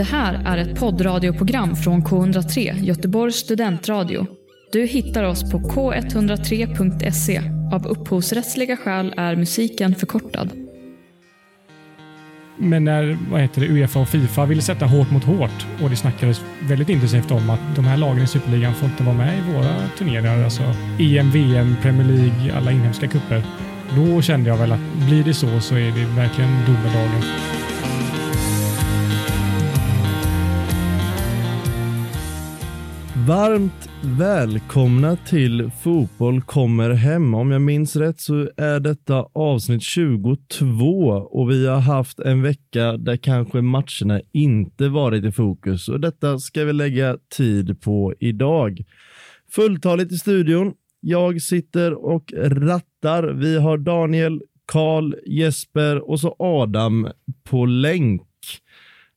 Det här är ett poddradioprogram från K103, Göteborgs studentradio. Du hittar oss på k103.se. Av upphovsrättsliga skäl är musiken förkortad. Men när vad heter det, Uefa och Fifa ville sätta hårt mot hårt och det snackades väldigt intensivt om att de här lagen i Superligan får inte vara med i våra turneringar. Alltså EM, VM, Premier League, alla inhemska kupper. Då kände jag väl att blir det så så är det verkligen domedagen. Varmt välkomna till Fotboll kommer hem. Om jag minns rätt så är detta avsnitt 22 och vi har haft en vecka där kanske matcherna inte varit i fokus och detta ska vi lägga tid på idag. Fulltaligt i studion. Jag sitter och rattar. Vi har Daniel, Karl, Jesper och så Adam på länk.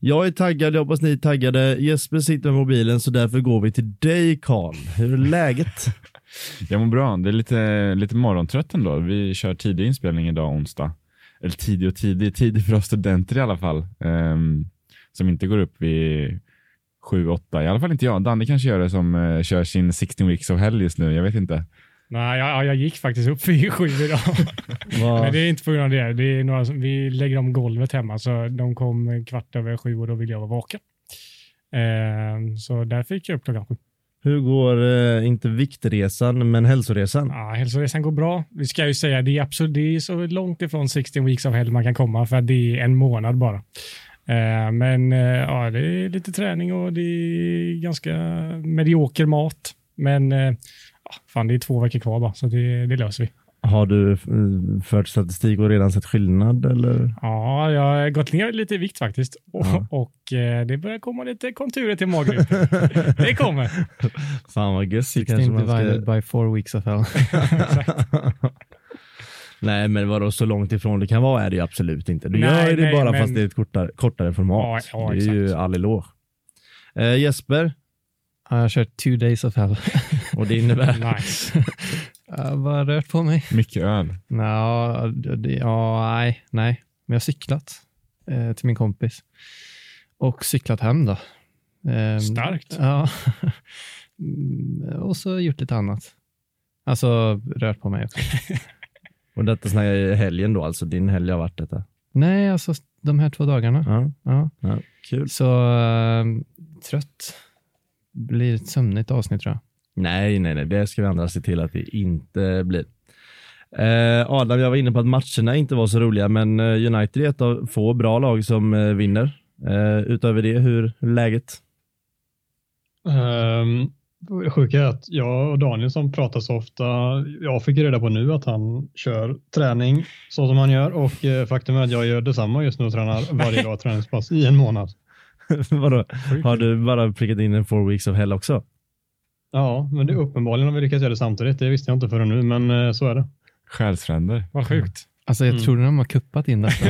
Jag är taggad, jag hoppas ni är taggade. Jesper sitter med mobilen så därför går vi till dig Karl. Hur är läget? Jag mår bra. Det är lite, lite morgontrött ändå. Vi kör tidig inspelning idag onsdag. Eller tidig och tidig, tidig för oss studenter i alla fall. Um, som inte går upp vid sju, åtta. I alla fall inte jag. Danne kanske gör det som uh, kör sin 16 weeks of hell just nu. Jag vet inte. Nej, jag, jag gick faktiskt upp vid sju idag. Men det är inte på grund av det. det är några som, vi lägger om golvet hemma, så de kom kvart över sju och då ville jag vara vaken. Eh, så därför gick jag upp klockan sju. Hur går, eh, inte viktresan, men hälsoresan? Ja, hälsoresan går bra. Vi ska ju säga det är absolut, det är så långt ifrån 16 weeks of hell man kan komma, för det är en månad bara. Eh, men ja, det är lite träning och det är ganska medioker mat. Men eh, fan, det är två veckor kvar bara, så det, det löser vi. Har du fört statistik och redan sett skillnad? Eller? Ja, jag har gått ner lite i vikt faktiskt. Och, ja. och eh, det börjar komma lite konturer till magrutan. det kommer. Fan vad gött. 16 divided ska... by four weeks of hell. Nej, men vadå så långt ifrån det kan vara är det ju absolut inte. Du nej, gör det nej, bara men... fast det är ett kortare, kortare format. Ja, ja, det är exakt. ju all eloge. Eh, Jesper, jag har kört two days of hell. Och det innebär? nice. jag har bara rört på mig. Mycket öl? Ja, ja nej, nej. Men jag har cyklat eh, till min kompis och cyklat hem då. Eh, Starkt. Ja. och så gjort lite annat. Alltså rört på mig också. och detta snackar i helgen då, alltså din helg har varit detta? Nej, alltså de här två dagarna. Ja. ja. ja kul. Så äh, trött blir ett sömnigt avsnitt tror jag. Nej, nej, nej, det ska vi andra se till att det inte blir. Eh, Adam, jag var inne på att matcherna inte var så roliga, men eh, United är ett av få bra lag som eh, vinner. Eh, utöver det, hur är läget? Um, det sjuka är att jag och Daniel som pratar så ofta, jag fick reda på nu att han kör träning så som han gör och eh, faktum är att jag gör detsamma just nu och tränar varje dag träningspass i en månad. Vadå? Har du bara prickat in en four weeks of hell också? Ja, men det är uppenbarligen har vi lyckats göra det samtidigt. Det visste jag inte förrän nu, men eh, så är det. Själsfränder. Vad sjukt. Alltså jag mm. tror de har kuppat in detta.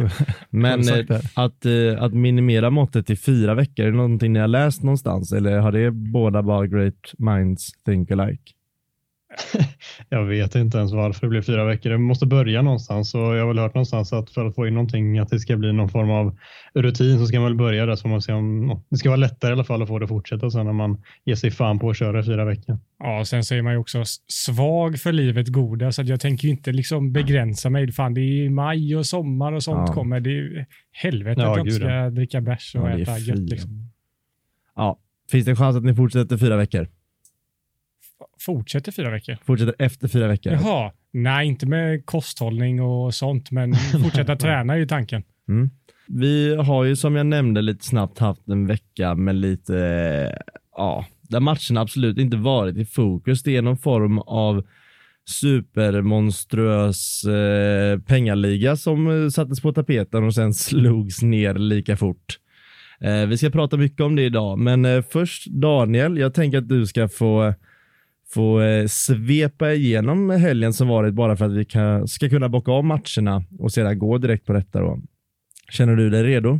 men eh, att, eh, att minimera måttet till fyra veckor, är det någonting ni har läst någonstans eller har det båda bara great minds think alike? jag vet inte ens varför det blir fyra veckor. Det måste börja någonstans och jag har väl hört någonstans att för att få in någonting, att det ska bli någon form av rutin så ska man väl börja där så får man se om det ska vara lättare i alla fall att få det att fortsätta sen när man ger sig fan på att köra fyra veckor. Ja, sen så är man ju också svag för livet goda så jag tänker ju inte liksom begränsa mig. Fan, det är maj och sommar och sånt ja. kommer. Det är helvete ja, att jag inte ska dricka bärs och ja, äta gött. Liksom. Ja, finns det en chans att ni fortsätter fyra veckor? Fortsätter fyra veckor. Fortsätter efter fyra veckor? Jaha, nej inte med kosthållning och sånt, men fortsätta träna är ju tanken. Mm. Vi har ju som jag nämnde lite snabbt haft en vecka med lite, ja, där matcherna absolut inte varit i fokus. Det är någon form av supermonstruös eh, pengaliga som sattes på tapeten och sen slogs ner lika fort. Eh, vi ska prata mycket om det idag, men eh, först Daniel, jag tänker att du ska få få eh, svepa igenom helgen som varit bara för att vi kan, ska kunna bocka av matcherna och sedan gå direkt på detta. Då. Känner du dig redo?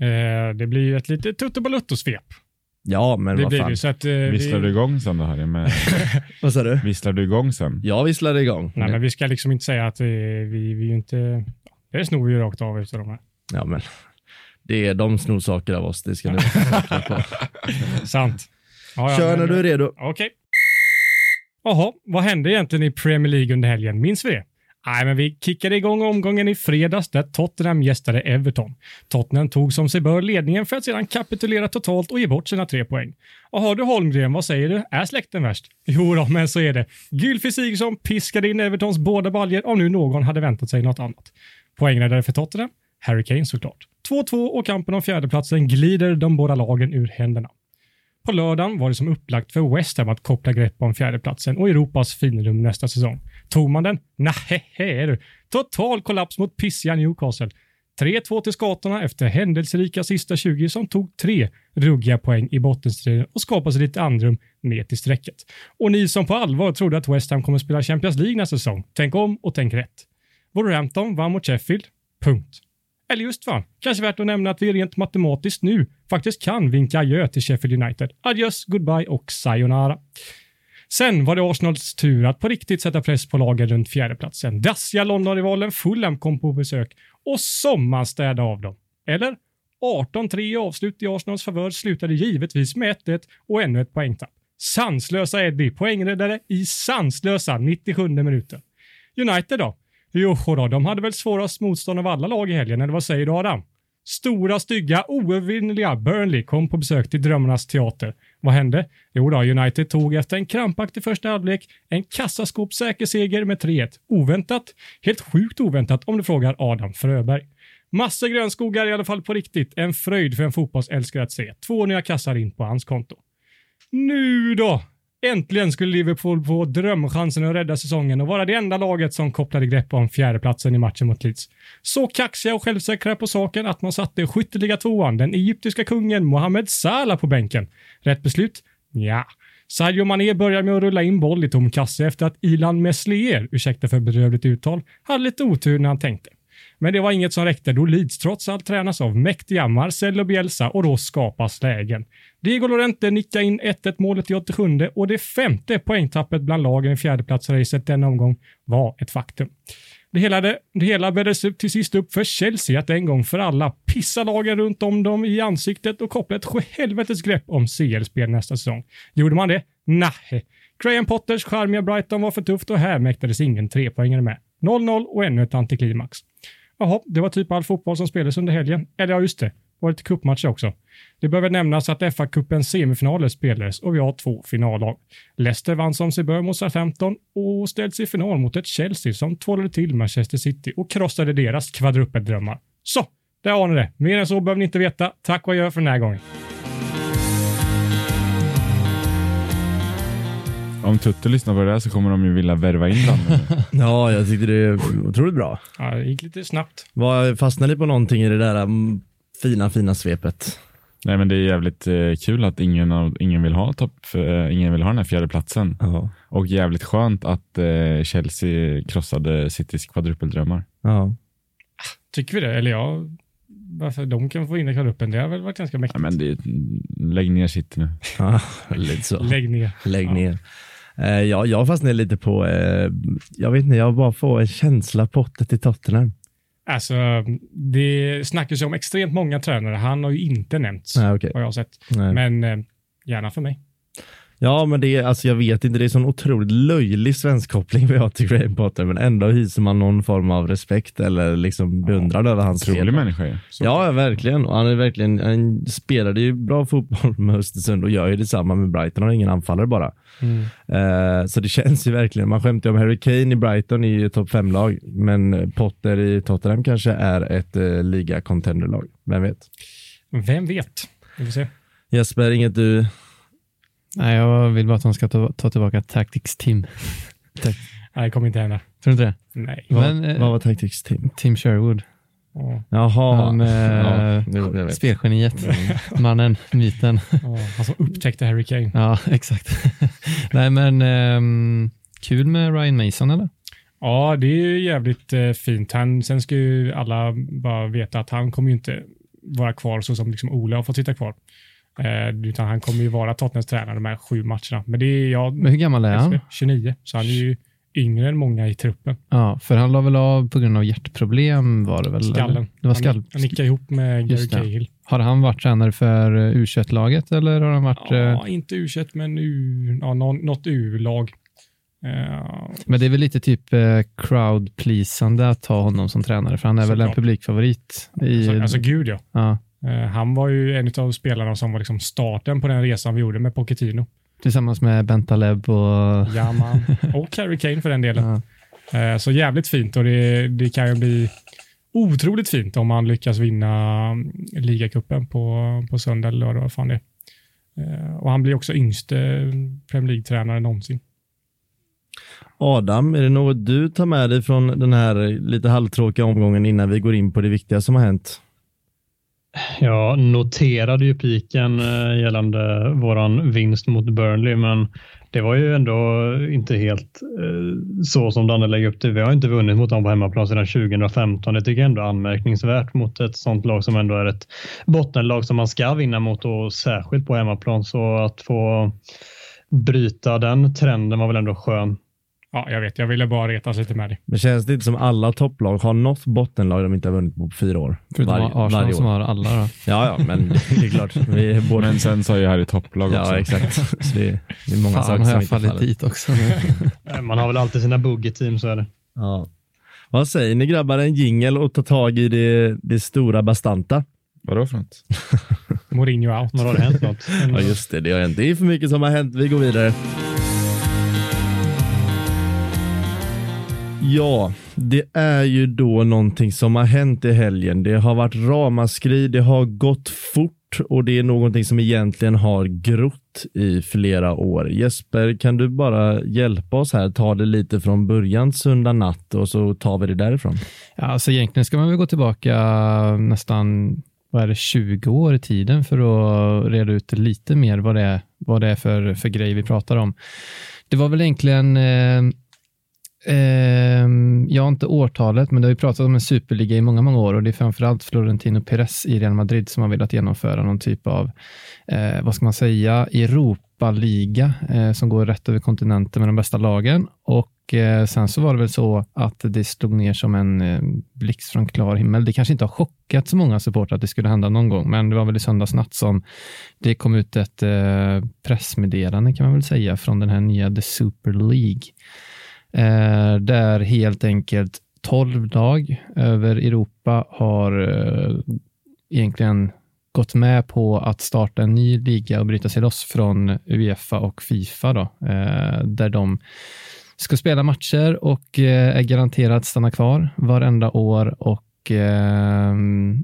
Eh, det blir ju ett litet tuttobalutto-svep. Ja, men det vad fan. Det, så att, eh, visslar vi... du igång sen då Harry? Med... vad sa du? Visslar du igång sen? Jag visslade igång. Nej, men vi ska liksom inte säga att vi, vi, vi inte... Det snor vi ju rakt av efter de här. Ja, men Det är de snor saker av oss, det ska ni vara på. Sant. Ja, ja, Kör när men- du är redo. Okej. Jaha, vad hände egentligen i Premier League under helgen? Minns vi det? Nej, men vi kickade igång omgången i fredags där Tottenham gästade Everton. Tottenham tog som sig bör ledningen för att sedan kapitulera totalt och ge bort sina tre poäng. Och har du Holmgren, vad säger du? Är släkten värst? Jo då, men så är det. Gylfi Sigurdsson piskade in Evertons båda baljor om nu någon hade väntat sig något annat. Poängräddare för Tottenham? Harry Kane såklart. 2-2 och kampen om fjärdeplatsen glider de båda lagen ur händerna. På lördagen var det som upplagt för West Ham att koppla grepp om fjärdeplatsen och Europas finrum nästa säsong. Tog man den? Nähä du. Total kollaps mot pissiga Newcastle. 3-2 till skatorna efter händelserika sista 20 som tog tre ruggiga poäng i bottenstriden och skapade sig lite andrum ner till strecket. Och ni som på allvar trodde att West Ham kommer spela Champions League nästa säsong, tänk om och tänk rätt. Wolverhampton vann mot Sheffield. Punkt. Eller just fan, kanske värt att nämna att vi rent matematiskt nu faktiskt kan vinka adjö till Sheffield United. Adjöss, goodbye och sayonara. Sen var det Arsenals tur att på riktigt sätta press på lagen runt fjärdeplatsen. Dassiga London-rivalen Fulham kom på besök och sommarstädade av dem. Eller? 18-3 avslut i Arsenals favör slutade givetvis med 1-1 och ännu ett poängtapp. Sanslösa Eddie, poängräddare i sanslösa 97 minuter. United då? Jo då, de hade väl svårast motstånd av alla lag i helgen, eller vad säger du Adam? Stora, stygga, oövervinnliga Burnley kom på besök till Drömmarnas teater. Vad hände? Jo då, United tog efter en krampaktig första halvlek en kassaskåpssäker seger med 3-1. Oväntat? Helt sjukt oväntat om du frågar Adam Fröberg. Massa grönskogar i alla fall på riktigt. En fröjd för en fotbollsälskare att se. Två nya kassar in på hans konto. Nu då! Äntligen skulle Liverpool få drömchansen att rädda säsongen och vara det enda laget som kopplade grepp om fjärdeplatsen i matchen mot Leeds. Så kaxiga och självsäkra på saken att man satte skytteliga tvåan, den egyptiska kungen Mohamed Salah på bänken. Rätt beslut? Ja. Sadio Mané börjar med att rulla in boll i tom kasse efter att Ilan Meslier, ursäkta för bedrövligt uttal, hade lite otur när han tänkte. Men det var inget som räckte då Leeds trots allt tränas av mäktiga Marcelo Bielsa och då skapas lägen. Diego Lorente nickar in 1-1 målet i 87 och det femte poängtappet bland lagen i fjärdeplatsracet denna omgång var ett faktum. Det hela, det, det hela bäddades till sist upp för Chelsea att en gång för alla pissa lagen runt om dem i ansiktet och koppla ett sjuhelvetes grepp om CL-spel nästa säsong. Gjorde man det? Nej. Graham Potters charmiga Brighton var för tufft och här mäktades ingen trepoängare med. 0-0 och ännu ett antiklimax. Jaha, det var typ all fotboll som spelades under helgen. Eller ja, just det. Det var lite cupmatcher också. Det behöver nämnas att FA-cupens semifinaler spelades och vi har två finallag. Leicester vann som sig bör mot Southampton och ställdes i final mot ett Chelsea som tvålade till Manchester City och krossade deras kvadrupeldrömmar. Så, där har ni det. Mer än så behöver ni inte veta. Tack och adjö för den här gången. Om Tutte lyssnar på det här så kommer de ju vilja värva in den. Ja, jag tyckte det är otroligt bra. Ja, det gick lite snabbt. Vad Fastnade ni på någonting i det där mm, fina, fina svepet? Nej men det är jävligt eh, kul att ingen, av, ingen, vill ha topp, eh, ingen vill ha den här fjärde platsen. Ja. Och jävligt skönt att eh, Chelsea krossade Citys kvadrupeldrömmar. Ja. Tycker vi det? Eller ja, varför de kan få in i kvadruppen, det har väl varit ganska Ja, mäktigt. men det, lägg ner City nu. ja lite så. Lägg ner. Lägg Ja. ner. Eh, ja, jag fastnade lite på, eh, jag vet inte, jag bara får en känsla på i Tottenham. Alltså, det snackas ju om extremt många tränare. Han har ju inte nämnts, Nej, okej. vad jag har sett. Nej. Men eh, gärna för mig. Ja, men det är, alltså jag vet inte, det är sån otroligt löjlig svensk koppling vi har till Graham Potter, men ändå hyser man någon form av respekt eller liksom beundran över hans Otrolig spel. människa ju. Ja, ja, verkligen. Och han är verkligen, han spelade ju bra fotboll med Östersund och gör ju detsamma med Brighton. Han har ingen anfallare bara. Eh, så det känns ju verkligen, man skämtar ju om Harry Kane i Brighton i topp 5-lag, men Potter i Tottenham kanske är ett eh, liga contenderlag. Vem vet? Vem vet? Vi får se. Jesper, inget du... Nej, jag vill bara att de ska ta, ta tillbaka Tactics Team. Nej, det kommer inte hända. Tror du inte det? Nej. Men, eh, Vad var Tactics Team? Tim Sherwood. Ja, Jaha. Han, eh, ja. Spelgeniet. Mannen, myten. ja, han som upptäckte Harry Kane. Ja, exakt. Nej, men ehm, kul med Ryan Mason eller? Ja, det är ju jävligt eh, fint. Han, sen ska ju alla bara veta att han kommer ju inte vara kvar så som liksom Ole har fått sitta kvar. Eh, utan han kommer ju vara Tottenhams tränare de här sju matcherna. Men det är jag, Men hur gammal är han? 29, så han är ju yngre än många i truppen. Ja, för han la väl av på grund av hjärtproblem var det väl? eller? Skallen. Det var skall... Han, han nickade ihop med Gary. Cahill. Har han varit tränare för eh, U21-laget eller har han varit... eh, Ja, inte u men U, ja, något U-lag. Eh, Men det är väl lite typ eh, crowd-pleasande att ha honom som tränare, för han är väl en Såklart. publikfavorit. I, alltså, alltså gud ja. ja, Eh, han var ju en av spelarna som var liksom starten på den resan vi gjorde med Pochettino. tillsammans med Bentaleb och... Ja, man. Och Harry Kane för den delen. Ja. Eh, Så jävligt fint och det, det kan ju bli otroligt fint om man lyckas vinna ligacupen på, på söndag eller lördag. Vad fan det är. Eh, Och han blir också yngste Premier League-tränare någonsin. Adam, är det något du tar med dig från den här lite halvtråkiga omgången innan vi går in på det viktiga som har hänt? Jag noterade ju piken eh, gällande våran vinst mot Burnley, men det var ju ändå inte helt eh, så som Danne lägger upp det. Vi har inte vunnit mot dem på hemmaplan sedan 2015. Det tycker jag ändå är anmärkningsvärt mot ett sånt lag som ändå är ett bottenlag som man ska vinna mot och särskilt på hemmaplan. Så att få bryta den trenden var väl ändå skönt. Ja, jag vet. Jag ville bara retas lite med dig. Men känns det inte som alla topplag har något bottenlag de inte har vunnit på fyra år? Förutom Varje- Arsenal varje som år. har alla då. Ja, ja, men det är klart. Vi är båda... Men sen sa ju Harry topplag också. Ja, exakt. Så det, är, det är många Fan, saker har som jag inte fallit faller. dit också. Man har väl alltid sina buggy-team, så är det. Ja. Vad säger ni grabbar, en jingel och ta tag i det, det stora bastanta? Vadå för något? Mourinho out. Har det hänt något? Ja, just det. Det har hänt. Det är för mycket som har hänt. Vi går vidare. Ja, det är ju då någonting som har hänt i helgen. Det har varit ramaskri, det har gått fort och det är någonting som egentligen har grott i flera år. Jesper, kan du bara hjälpa oss här? Ta det lite från början söndag natt och så tar vi det därifrån. Ja, alltså egentligen ska man väl gå tillbaka nästan vad är det, 20 år i tiden för att reda ut lite mer vad det är, vad det är för, för grej vi pratar om. Det var väl egentligen, eh, eh, jag har inte årtalet, men det har ju pratat om en superliga i många, många år och det är framförallt Florentino Perez i Real Madrid som har velat genomföra någon typ av, eh, vad ska man säga, Europa-liga eh, som går rätt över kontinenten med de bästa lagen och eh, sen så var det väl så att det slog ner som en eh, blixt från klar himmel. Det kanske inte har chockat så många supportrar att det skulle hända någon gång, men det var väl i söndags natt som det kom ut ett eh, pressmeddelande kan man väl säga från den här nya The Super League. Eh, där helt enkelt 12 lag över Europa har eh, egentligen gått med på att starta en ny liga och bryta sig loss från Uefa och Fifa då, eh, där de ska spela matcher och eh, är garanterat stanna kvar varenda år och eh,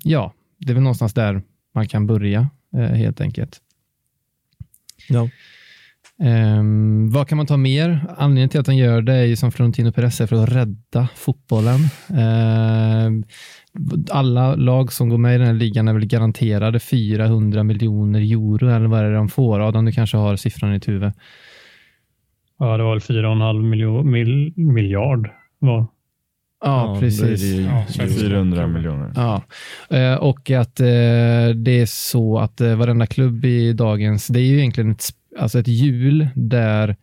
ja, det är väl någonstans där man kan börja eh, helt enkelt. Ja. Ehm, vad kan man ta mer? Anledningen till att han gör det är ju som Florentino Perez är för att rädda fotbollen. Ehm, alla lag som går med i den här ligan är väl garanterade 400 miljoner euro eller vad är det de får? Adam, du kanske har siffran i ditt huvud. Ja, det var väl 4,5 miljo- mil- miljard. Var. Ja, är precis. Ja, svenska 400 kronor. miljoner. Ja, eh, och att eh, det är så att eh, varenda klubb i dagens, det är ju egentligen ett, sp- alltså ett hjul där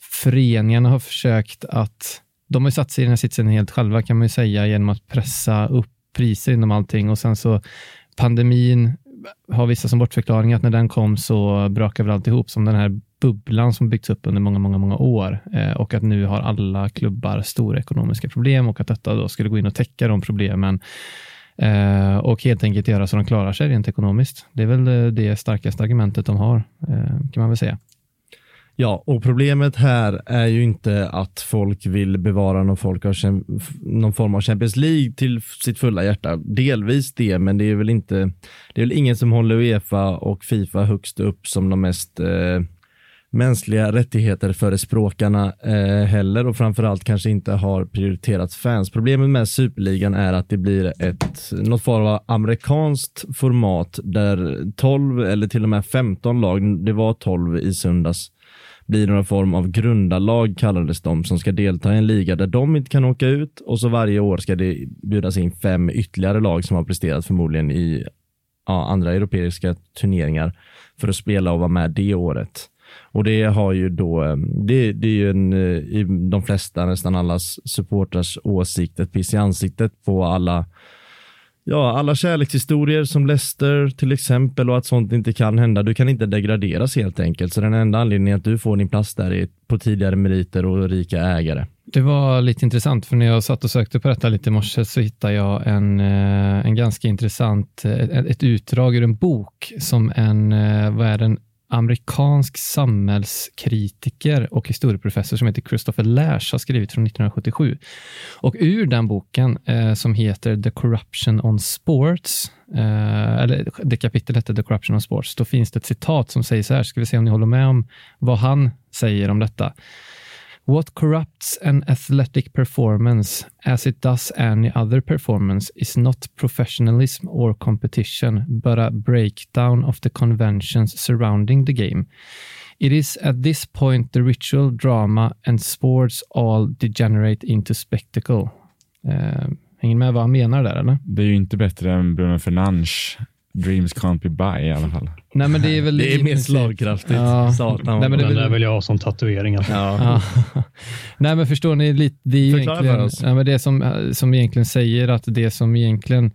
föreningarna har försökt att, de har ju satt sig i den här sitsen helt själva kan man ju säga genom att pressa upp priser inom allting. Och sen så pandemin har vissa som bortförklaring att när den kom så brakade väl alltihop som den här bubblan som byggts upp under många, många, många år. Eh, och att nu har alla klubbar stora ekonomiska problem och att detta då skulle gå in och täcka de problemen eh, och helt enkelt göra så de klarar sig rent ekonomiskt. Det är väl eh, det starkaste argumentet de har, eh, kan man väl säga. Ja, och problemet här är ju inte att folk vill bevara någon, folk av, någon form av Champions League till sitt fulla hjärta. Delvis det, men det är väl inte, det är väl ingen som håller Uefa och Fifa högst upp som de mest eh, mänskliga rättigheter förespråkarna eh, heller och framförallt kanske inte har prioriterat fans. Problemet med superligan är att det blir ett något form av amerikanskt format där 12 eller till och med 15 lag, det var 12 i söndags, blir någon form av grundarlag kallades de som ska delta i en liga där de inte kan åka ut och så varje år ska det bjudas in fem ytterligare lag som har presterat förmodligen i ja, andra europeiska turneringar för att spela och vara med det året. Och det har ju då, eh, det, det är ju en, eh, i de flesta, nästan allas supporters åsikt, ett piss i ansiktet på alla Ja, alla kärlekshistorier som Leicester till exempel och att sånt inte kan hända. Du kan inte degraderas helt enkelt. Så den enda anledningen att du får din plats där är på tidigare meriter och rika ägare. Det var lite intressant, för när jag satt och sökte på detta lite i morse så hittade jag en, eh, en ganska intressant, ett, ett utdrag ur en bok som en, vad är den, amerikansk samhällskritiker och historieprofessor som heter Christopher Lash har skrivit från 1977. Och ur den boken eh, som heter The Corruption on Sports, eh, eller det kapitlet heter The Corruption on Sports, då finns det ett citat som säger så här, ska vi se om ni håller med om vad han säger om detta. What corrupts an athletic performance, as it does any other performance, is not professionalism or competition, but a breakdown of the conventions surrounding the game. It is at this point the ritual, drama and sports all degenerate into spectacle. Uh, hänger med vad han menar där, eller? Det är ju inte bättre än Bruno Fernandes Dreams can't be buy i alla fall. Nej, men det är väl det är mer slagkraftigt. Ja. Satan. Nej, men det är väl... där vill jag ha som tatuering. Alltså. Ja. ja. Nej, men förstår ni lite? Det är Förklara egentligen, för oss. Ja, men det som, som egentligen säger att det som egentligen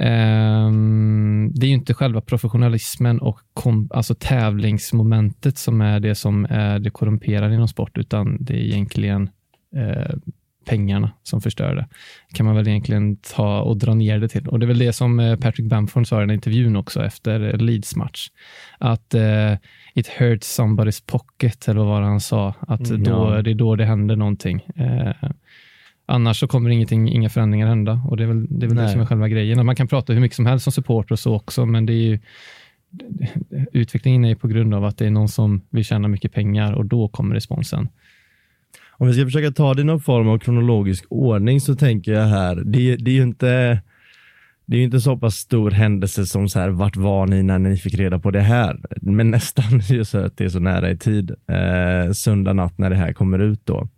Um, det är ju inte själva professionalismen och kom, alltså tävlingsmomentet som är det som är det korrumperade inom sport, utan det är egentligen uh, pengarna som förstör det. kan man väl egentligen ta och dra ner det till. Och Det är väl det som eh, Patrick Bamford sa i den intervjun också efter Leeds match. Att uh, it hurts somebody's pocket, eller vad han sa? Att mm, då, det är då det händer någonting. Uh, annars så kommer ingenting, inga förändringar hända. Och Det är väl det, är väl det som är själva grejen. Man kan prata hur mycket som helst som supporter och så också, men det är ju utvecklingen är på grund av att det är någon som vill tjäna mycket pengar och då kommer responsen. Om vi ska försöka ta det i någon form av kronologisk ordning så tänker jag här, det, det är ju inte det är inte så pass stor händelse som så här, vart var ni när ni fick reda på det här? Men nästan så att det är så nära i tid. Eh, söndag natt när det här kommer ut då.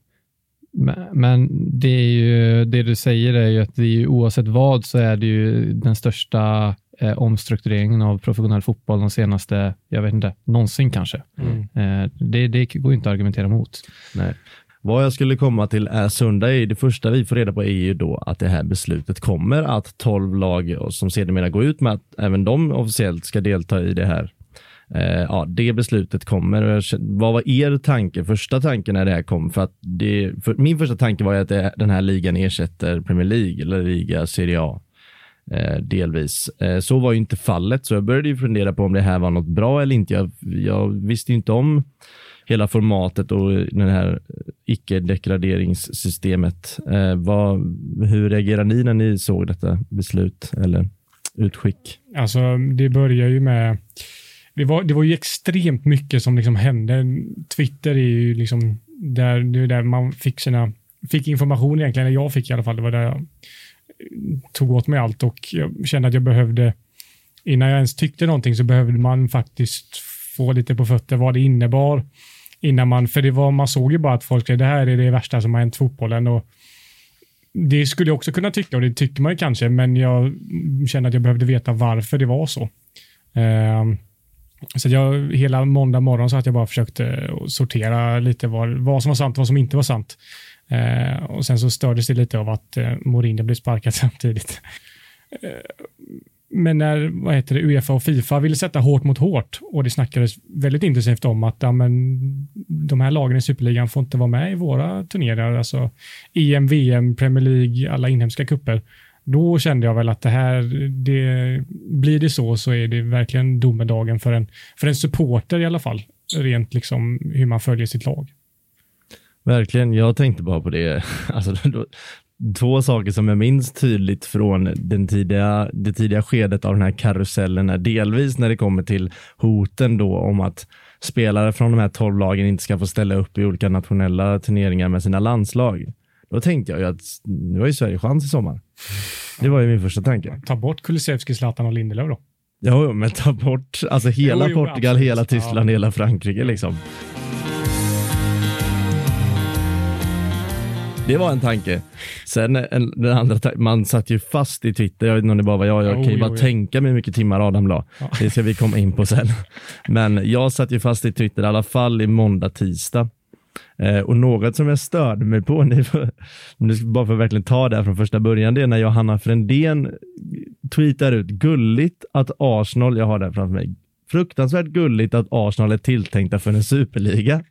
Men, men, det är ju det du säger är ju att det är ju, oavsett vad så är det ju den största eh, omstruktureringen av professionell fotboll de senaste, jag vet inte, någonsin kanske. Mm. Eh, det, det går inte att argumentera mot. Nej. Vad jag skulle komma till är söndag. Det första vi får reda på är ju då att det här beslutet kommer att 12 lag som sedermera går ut med att även de officiellt ska delta i det här. Eh, ja, det beslutet kommer. Vad var er tanke, första tanken när det här kom? För att det, för min första tanke var att det, den här ligan ersätter Premier League eller liga Serie A. Eh, delvis. Eh, så var ju inte fallet, så jag började ju fundera på om det här var något bra eller inte. Jag, jag visste inte om hela formatet och det här icke-dekraderingssystemet. Eh, vad, hur reagerar ni när ni såg detta beslut eller utskick? Alltså, det börjar ju med det var, det var ju extremt mycket som liksom hände. Twitter är ju liksom där, det är där man fick sina, fick information egentligen, eller jag fick i alla fall, det var där jag tog åt mig allt och jag kände att jag behövde, innan jag ens tyckte någonting så behövde man faktiskt få lite på fötter vad det innebar innan man, för det var, man såg ju bara att folk säger det här är det värsta som har hänt fotbollen och det skulle jag också kunna tycka och det tycker man ju kanske, men jag kände att jag behövde veta varför det var så. Uh, så jag, hela måndag morgon så att jag bara försökte eh, sortera lite vad, vad som var sant och vad som inte var sant. Uh, och sen så stördes det lite av att uh, Mourinho blev sparkad samtidigt. Uh, men när vad heter det, Uefa och Fifa ville sätta hårt mot hårt och det snackades väldigt intensivt om att ja, men, de här lagen i Superligan får inte vara med i våra turneringar, alltså EM, VM, Premier League, alla inhemska kupper. Då kände jag väl att det här, det, blir det så så är det verkligen domedagen för en, för en supporter i alla fall, rent liksom hur man följer sitt lag. Verkligen, jag tänkte bara på det. Alltså, då, två saker som jag minns tydligt från den tidiga, det tidiga skedet av den här karusellen är delvis när det kommer till hoten då om att spelare från de här tolv lagen inte ska få ställa upp i olika nationella turneringar med sina landslag. Då tänkte jag ju att nu har ju Sverige chans i sommar. Det var ju min första tanke. Ta bort Kulusevski, Zlatan och Lindelöf då. Jo, men ta bort alltså hela jo, jo, Portugal, absolut. hela Tyskland, ja. hela Frankrike liksom. Det var en tanke. Sen en, den andra man satt ju fast i Twitter. Jag vet inte om det bara var jag. Jag Jo, kan ju bara jo. tänka mig hur mycket timmar Adam la. Det ska vi komma in på sen. Men jag satt ju fast i Twitter i alla fall i måndag, tisdag. Eh, och något som jag störde mig på, ni får, nu ska- bara för att verkligen ta det här från första början, det är när Johanna Frändén tweetar ut gulligt att Arsenal, jag har det här framför mig, fruktansvärt gulligt att Arsenal är tilltänkta för en superliga.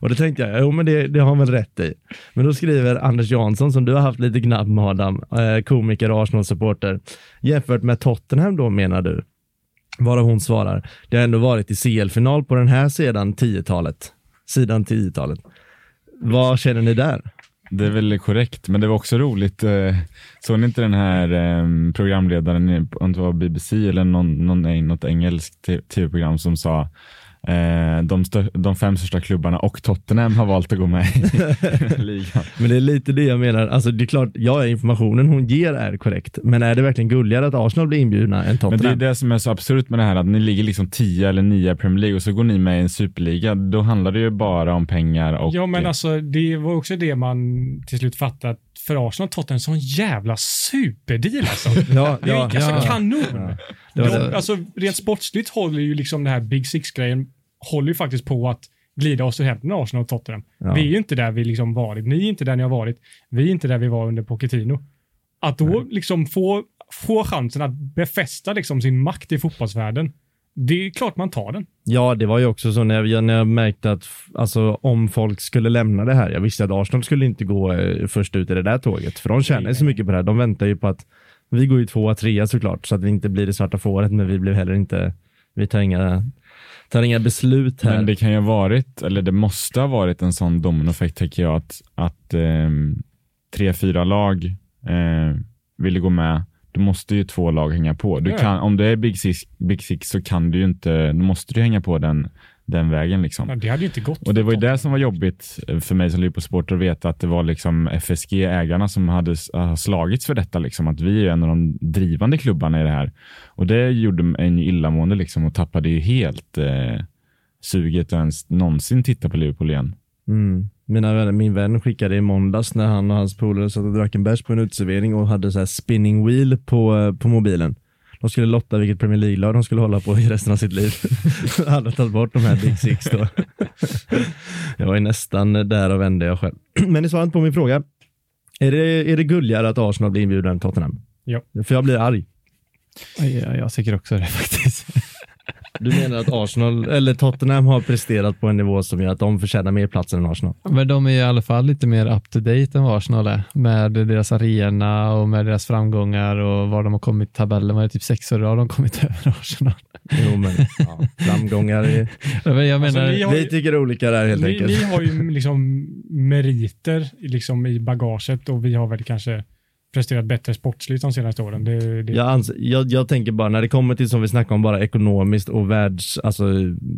Och då tänkte jag, jo men det, det har han väl rätt i. Men då skriver Anders Jansson, som du har haft lite gnabb med Adam, eh, komiker och Arsenal-supporter, jämfört med Tottenham då menar du? Varav hon svarar, det har ändå varit i CL-final på den här sidan 10-talet. Sidan 10-talet. Vad känner ni där? Det är väl korrekt, men det var också roligt. Eh, såg ni inte den här ehm, programledaren, i- om det var BBC eller någon, någon, något engelskt tv-program som sa de, stör, de fem största klubbarna och Tottenham har valt att gå med i ligan. Men det är lite det jag menar. Alltså det är klart, ja, informationen hon ger är korrekt. Men är det verkligen gulligare att Arsenal blir inbjudna än Men det är Tottenham? det som är så absurt med det här, att ni ligger liksom 10 eller 9 i Premier League och så går ni med i en superliga. Då handlar det ju bara om pengar och... Ja, men alltså det var också det man till slut fattade att för Arsenal Tottenham en sån jävla superdeal alltså. Ja, Det är ja, alltså ja. kanon. Var De, alltså, rent sportsligt håller ju liksom det här Big Six-grejen håller ju faktiskt på att glida oss ur händerna Arsenal och Tottenham. Ja. Vi är ju inte där vi liksom varit. Ni är inte där ni har varit. Vi är inte där vi var under Pochettino. Att då liksom få, få chansen att befästa liksom sin makt i fotbollsvärlden. Det är klart man tar den. Ja, det var ju också så när jag, när jag märkte att alltså, om folk skulle lämna det här. Jag visste att Arsenal skulle inte gå eh, först ut i det där tåget, för de tjänar ju så mycket på det här. De väntar ju på att vi går ju tvåa, trea såklart, så att vi inte blir det svarta fåret, men vi blev heller inte, vi tar inga, tar inga beslut här. Men det kan ju ha varit, eller det måste ha varit en sån dominoeffekt tycker jag, att, att ehm, tre, fyra lag eh, ville gå med. Då måste ju två lag hänga på. Du kan, om det är Big Six, Big Six så kan du ju inte, då måste du hänga på den, den vägen. Liksom. Ja, det hade ju inte gått. Och det var ju det som var jobbigt för mig som Liverpool-supporter att veta att det var liksom FSG, ägarna, som hade slagits för detta. Liksom, att vi är en av de drivande klubbarna i det här. Och det gjorde en illamående liksom, och tappade ju helt eh, suget att ens någonsin titta på Liverpool igen. Mm. Mina vänner, min vän skickade i måndags när han och hans polare satt och drack en bärs på en uteservering och hade så här spinning wheel på, eh, på mobilen. De skulle lotta vilket Premier League-lag de skulle hålla på i resten av sitt liv. hade tagit bort de här Big Six då. jag var ju nästan där och vände jag själv. Men ni svarade inte på min fråga. Är det, är det gulligare att Arsenal blir inbjuden än Tottenham? Ja. För jag blir arg. Ja, jag tycker också det faktiskt. Du menar att Arsenal, eller Tottenham har presterat på en nivå som gör att de förtjänar mer plats än Arsenal? Men de är i alla fall lite mer up to date än vad Arsenal är. Med deras arena och med deras framgångar och var de har kommit i tabellen. Var det typ sex år rad de kommit över Arsenal? Jo, men ja, framgångar. Är, Men jag Alltså, menar, ni har- vi tycker olika där helt Ni, enkelt. ni har ju liksom meriter liksom i bagaget och vi har väl kanske presterat bättre sportsligt de senaste åren. Det, det, Jag, ans- jag, jag tänker bara när det kommer till som vi snackar om bara ekonomiskt och världs, alltså,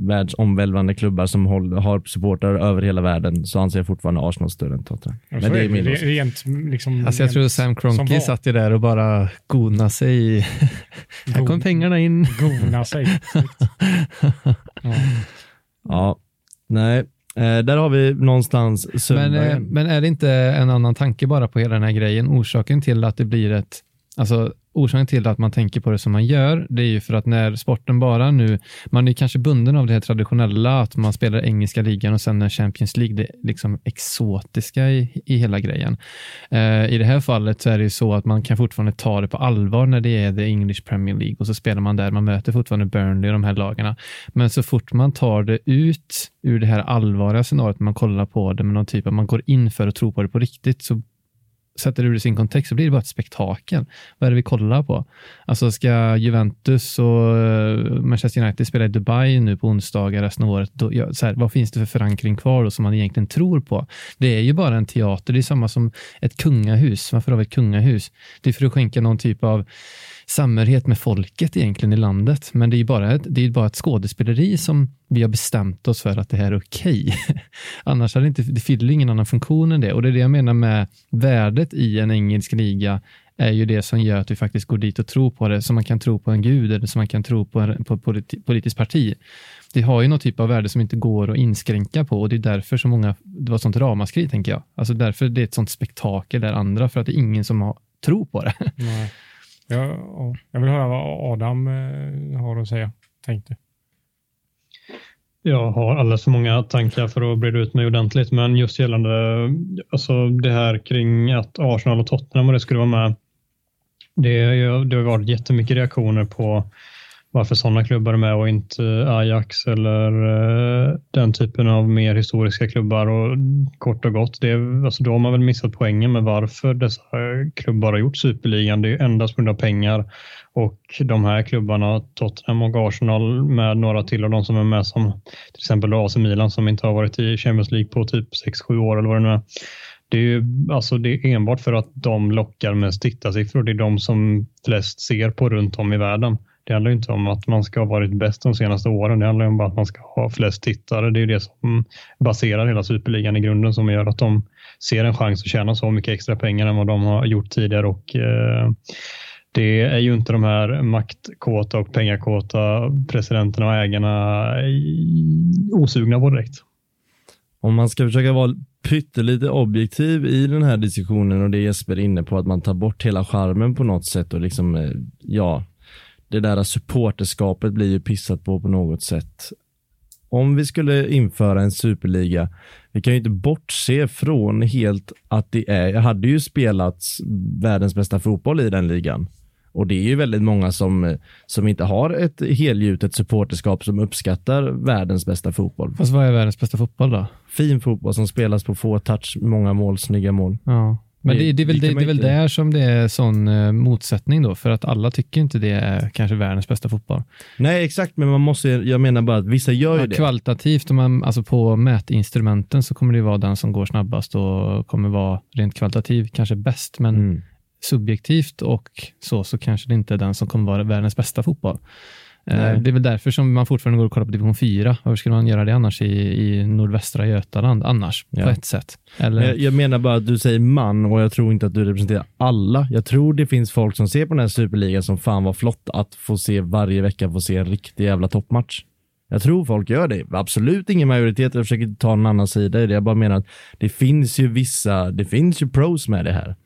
världsomvälvande klubbar som håll, har supportrar över hela världen så anser jag fortfarande Arsenal större än Tottenham. Ja, Men det är är min. Rent liksom... alltså jag rent tror Sam Kroenke satt ju där och bara gona sig. Här Gon- pengarna in. Gona sig. ja. Ja, nej. Eh, där har vi någonstans Men, eh, söndagen. men är det inte en annan tanke bara på hela den här grejen? Orsaken till att det blir ett, alltså orsaken till att man tänker på det som man gör, det är ju för att när sporten bara nu, man är kanske bunden av det här traditionella, att man spelar engelska ligan och sen när Champions League, det liksom exotiska i, i hela grejen. Eh, I det här fallet så är det ju så att man kan fortfarande ta det på allvar när det är the English Premier League och så spelar man där, man möter fortfarande Burnley och de här lagarna. Men så fort man tar det ut ur det här allvarliga scenariot, man kollar på det med någon typ av, man går in för att tro på det på riktigt, så sätter du det i sin kontext så blir det bara ett spektakel. Vad är det vi kollar på? Alltså ska Juventus och eh, Manchester United spela i Dubai nu på onsdagar resten av året, då, ja, så här, vad finns det för förankring kvar då som man egentligen tror på? Det är ju bara en teater, det är samma som ett kungahus. Varför har vi ett kungahus? Det är för att skänka någon typ av samhörighet med folket egentligen i landet. Men det är ju bara ett, det är bara ett skådespeleri som vi har bestämt oss för att det här är okej. Annars hade det inte, det fyller ingen annan funktion än det. Och det är det jag menar med värdet i en engelsk liga är ju det som gör att vi faktiskt går dit och tror på det, som man kan tro på en gud eller som man kan tro på, en, på ett politi politiskt parti. Det har ju någon typ av värde som inte går att inskränka på och det är därför så många, det var ett sånt ramaskri tänker jag. Alltså därför det är ett sånt spektakel där andra, för att det är ingen som har, tror på det. Nej. Ja, jag vill höra vad Adam eh, har att säga, tänkte. Jag har alldeles för många tankar för att breda ut mig ordentligt, men just gällande alltså det här kring att Arsenal och Tottenham och det skulle vara med. Det, det har varit jättemycket reaktioner på varför sådana klubbar är med och inte eh, Ajax eller eh, den typen av mer historiska klubbar. Och kort och gott, det är, alltså då har man väl missat poängen med varför dessa klubbar har gjort superligan. Det är endast på grund av pengar och de här klubbarna, Tottenham och Arsenal med några till av de som är med som till exempel AC Milan som inte har varit i Champions League på typ 6-7 år eller vad det nu är. Det är, ju, alltså det är enbart för att de lockar mest tittarsiffror. Det är de som flest ser på runt om i världen. Det handlar inte om att man ska ha varit bäst de senaste åren. Det handlar om att man ska ha flest tittare. Det är det som baserar hela superligan i grunden som gör att de ser en chans att tjäna så mycket extra pengar än vad de har gjort tidigare. Och, eh, det är ju inte de här maktkåta och pengakåta presidenterna och ägarna osugna på direkt. Om man ska försöka vara pyttelite objektiv i den här diskussionen och det Jesper är inne på att man tar bort hela charmen på något sätt och liksom, eh, ja, det där supporterskapet blir ju pissat på på något sätt. Om vi skulle införa en superliga, vi kan ju inte bortse från helt att det är, jag hade ju spelat världens bästa fotboll i den ligan. Och det är ju väldigt många som, som inte har ett helgjutet supporterskap som uppskattar världens bästa fotboll. Fast vad är världens bästa fotboll då? Fin fotboll som spelas på få touch, många mål, snygga mål. Ja. Men det, det, är väl, det, det är väl där som det är sån uh, motsättning då, för att alla tycker inte det är kanske världens bästa fotboll. Nej, exakt, men man måste, jag menar bara att vissa gör ju ja, det. Kvalitativt, om man, alltså på mätinstrumenten så kommer det vara den som går snabbast och kommer vara rent kvalitativ kanske bäst, men mm. subjektivt och så, så kanske det inte är den som kommer vara världens bästa fotboll. Eh, Nej. Det är väl därför som man fortfarande går och kollar på division 4. Varför skulle man göra det annars i, i nordvästra Götaland? Annars, ja. på ett sätt. Eller... Jag, jag, menar bara att du säger man och jag tror inte att du representerar alla. Jag tror det finns folk som ser på den här superligan som fan var flott att få se varje vecka få se en riktig jävla toppmatch. Jag tror folk gör det. Absolut ingen majoritet. Jag försöker inte ta en annan sida i det. Jag bara menar att det finns ju vissa, det finns ju pros med det här.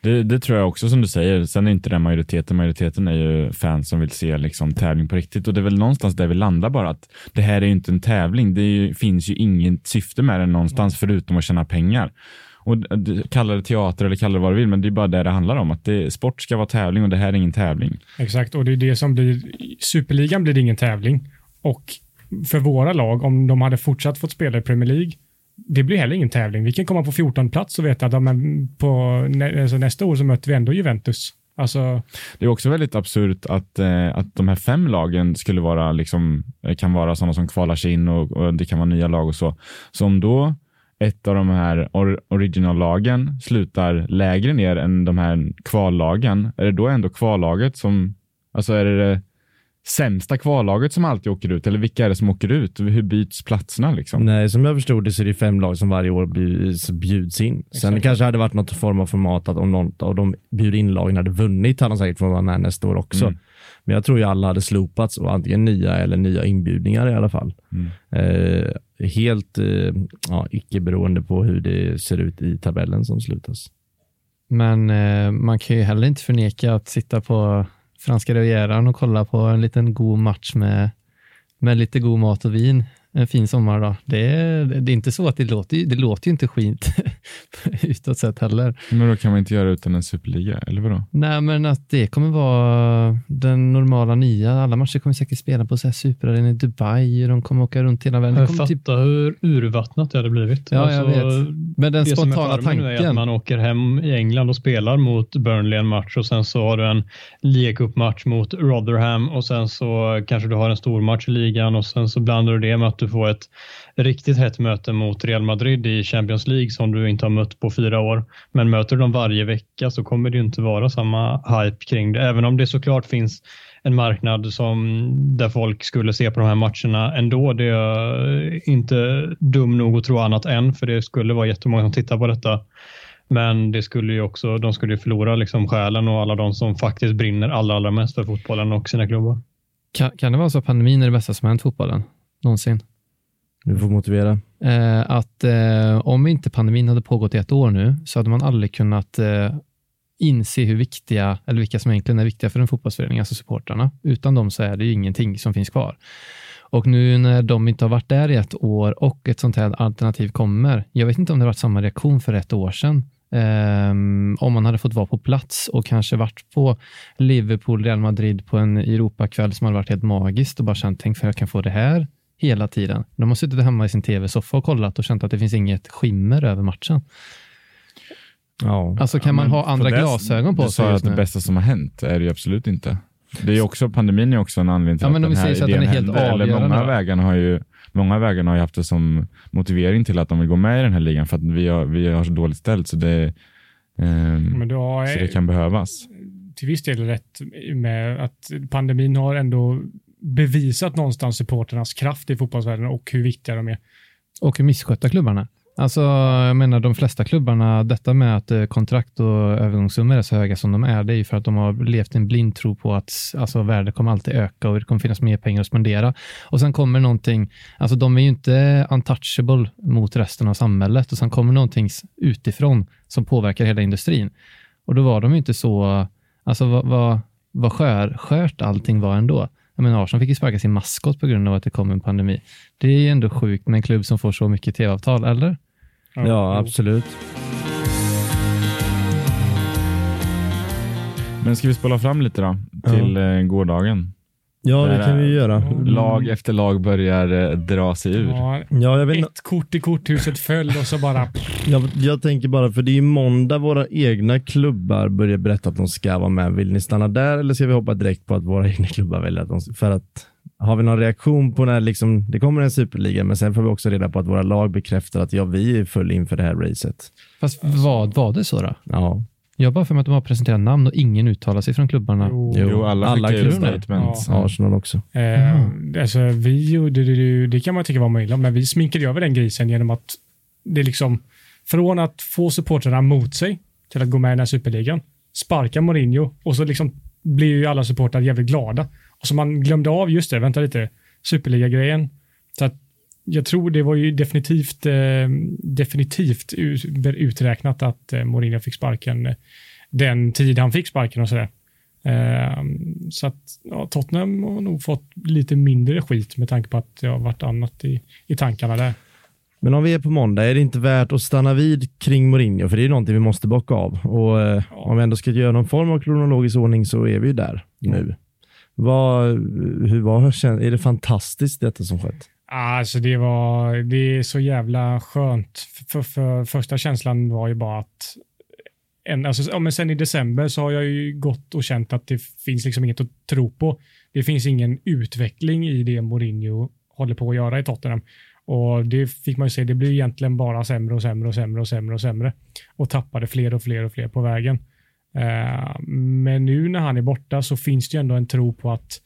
Det, det, tror jag också som du säger. Sen är inte den majoriteten. Majoriteten är ju fans som vill se liksom tävling på riktigt och det är väl någonstans där vi landar bara att det här är ju inte en tävling. Det ju, finns ju inget syfte med den någonstans förutom att tjäna pengar. Och kalla det teater eller kalla det vad du vill, men det är bara det det handlar om. Att det, sport ska vara tävling och det här är ingen tävling. Exakt, och det är det som blir, superligan blir det ingen tävling. Och för våra lag, om de hade fortsatt fått spela i Premier League, det blir heller ingen tävling. Vi kan komma på 14 plats och veta att ja, på, alltså nästa år så möter vi ändå Juventus. Alltså... Det är också väldigt absurt att, eh, att de här fem lagen skulle vara liksom, eh, kan vara sådana som kvalar sig in och, och, det kan vara nya lag och så. Så om då ett av de här or originallagen slutar lägre ner än de här kvallagen, är det då ändå kvallaget som, alltså är det sämsta kvallaget som alltid åker ut? Eller vilka är det som åker ut? Hur byts platserna? Liksom? Nej, som jag förstod det så är det fem lag som varje år bjuds in. Exakt. Sen kanske hade varit något form av format att om någon av de bjuder in lagen hade vunnit hade de säkert fått vara med nästa år också. Mm. Men jag tror ju alla hade slopats och antingen nya eller nya inbjudningar i alla fall. Mm. Eh, helt eh, ja, icke beroende på hur det ser ut i tabellen som slutas. Men eh, man kan ju heller inte förneka att sitta på franska rivieran och kolla på en liten god match med, med lite god mat och vin en fin sommardag. Det är, det är inte så att det låter, det låter ju inte skit utåt sett heller. Men då kan man inte göra utan en superliga, eller vadå? Nej, men att det kommer vara den normala nya. Alla matcher kommer säkert spela på superarena i Dubai. De kommer åka runt hela världen. Jag fattar typ... hur urvattnat det hade blivit. Ja, alltså, jag vet. Men den spontana tanken. är att man åker hem i England och spelar mot Burnley en match och sen så har du en Liga match mot Rotherham och sen så kanske du har en stor match i ligan och sen så blandar du det med att du få ett riktigt hett möte mot Real Madrid i Champions League som du inte har mött på fyra år. Men möter du dem varje vecka så kommer det inte vara samma hype kring det. Även om det såklart finns en marknad som, där folk skulle se på de här matcherna ändå. Det är inte dum nog att tro annat än, för det skulle vara jättemånga som tittar på detta. Men det skulle ju också, de skulle ju förlora liksom själen och alla de som faktiskt brinner allra, allra mest för fotbollen och sina klubbar. Kan, kan det vara så att pandemin är det bästa som hänt fotbollen någonsin? Du får motivera. Eh, att eh, om inte pandemin hade pågått i ett år nu så hade man aldrig kunnat eh, inse hur viktiga, eller vilka som egentligen är viktiga för en fotbollsförening, alltså supportrarna. Utan dem så är det ju ingenting som finns kvar. Och nu när de inte har varit där i ett år och ett sånt här alternativ kommer, jag vet inte om det har varit samma reaktion för ett år sedan, Um, om man hade fått vara på plats och kanske varit på Liverpool, Real Madrid på en Europakväll som hade varit helt magiskt och bara känt, tänk för jag kan få det här hela tiden. De har suttit hemma i sin tv-soffa och kollat och känt att det finns inget skimmer över matchen. Ja. Alltså kan Ja, man ha andra glasögon på Du sig sa just att det nu? bästa som har hänt är det ju absolut inte. Det är ju också, pandemin är också en anledning till Ja, att den vi här säger så att den idén är helt hände. Eller många då? vägarna har ju Många vägarna har ju haft det som motivering till att de vill gå med i den här ligan för att vi har, vi har så dåligt ställt så det, Men du har så det kan behövas. till viss del rätt med att pandemin har ändå bevisat någonstans supporternas kraft i fotbollsvärlden och hur viktiga de är. Och hur misskötta klubbarna. Alltså, jag menar de flesta klubbarna, detta med att eh, kontrakt och övergångssummor är så höga som de är, det är ju för att de har levt i en blind tro på att alltså, värdet kommer alltid öka och det kommer finnas mer pengar att spendera. Och sen kommer någonting, alltså de är ju inte untouchable mot resten av samhället och sen kommer någonting utifrån som påverkar hela industrin. Och då var de ju inte så, alltså vad, vad, vad skör, skört allting var ändå. Jag menar, Arsenal fick ju sparka sin maskot på grund av att det kom en pandemi. Det är ju ändå sjukt med en klubb som får så mycket tv-avtal, eller? Ja, absolut. Men ska vi spola fram lite då till eh, gårdagen? Ja, det kan vi göra. Lag efter lag börjar eh, dra sig ur. Ja, Ja, jag, vet, inte- ett kort i korthuset föll och så bara... jag, jag tänker bara, för det är ju måndag våra egna klubbar börjar berätta att de ska vara med. Vill ni stanna där eller ska vi hoppa direkt på att våra egna klubbar väljer att de För att har vi någon reaktion på när liksom, det kommer en superliga, men sen får vi också reda på att våra lag bekräftar att ja, vi är full inför det här racet. Fast vad var det så då? Ja, Jag bara för mig att de har presenterat namn och ingen uttalar sig från klubbarna. Jo, Jo, alla, alla klubbar. Ja. Arsenal också. Eh, alltså, vi gjorde det, det kan man tycka var möjligt, men vi sminkade över den grisen genom att det liksom, från att få supportrarna mot sig till att gå med i den här superligan, sparka Mourinho och så liksom blir ju alla supportrar jävligt glada. Och så man glömde av, just det, vänta lite, superliga-grejen. Så att jag tror det var ju definitivt, eh, definitivt uträknat att eh, Mourinho fick sparken eh, den tid han fick sparken och sådär. Eh, så att ja, Tottenham har nog fått lite mindre skit med tanke på att det har varit annat i, i tankarna där. Men om vi är på måndag, är det inte värt att stanna vid kring Mourinho? För det är någonting vi måste bocka av. Och eh, om vi ändå ska göra någon form av kronologisk ordning så är vi ju där nu. Vad, hur var, är det fantastiskt detta som skett? Alltså det var, det är så jävla skönt. För, för, för första känslan var ju bara att en, alltså, ja, men sen i december så har jag ju gått och känt att det finns liksom inget att tro på. Det finns ingen utveckling i det Mourinho håller på att göra i Tottenham. Och det fick man ju se, det blir egentligen bara sämre och sämre och sämre och sämre och sämre. Och tappade fler och fler och fler på vägen. Eh, men nu när han är borta så finns det ju ändå en tro på att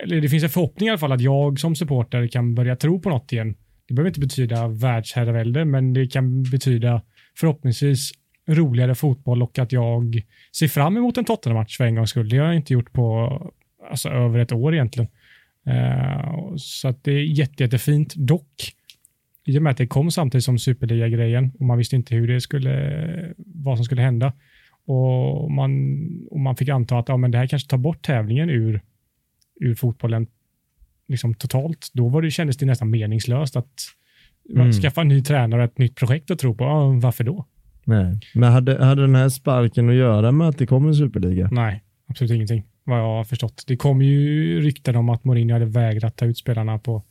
eller det finns en förhoppning i alla fall att jag som supporter kan börja tro på något igen. Det behöver inte betyda världsherravälde, men det kan betyda förhoppningsvis roligare fotboll och att jag ser fram emot en Tottenham-match för en gångs skull. Det har jag inte gjort på alltså, över ett år egentligen. Uh, så att det är jätte, jättefint. Dock, i och med att det kom samtidigt som superliga-grejen och man visste inte hur det skulle, vad som skulle hända. Och man, och man fick anta att ja, men det här kanske tar bort tävlingen ur ur fotbollen liksom totalt, då var det, kändes det nästan meningslöst att Mm. skaffa en ny tränare och ett nytt projekt att tro på. Ja, varför då? Nej. Men hade, hade den här sparken att göra med att det kom en superliga? Nej, absolut ingenting vad jag har förstått. Det kom ju rykten om att Mourinho hade vägrat ta ut spelarna på,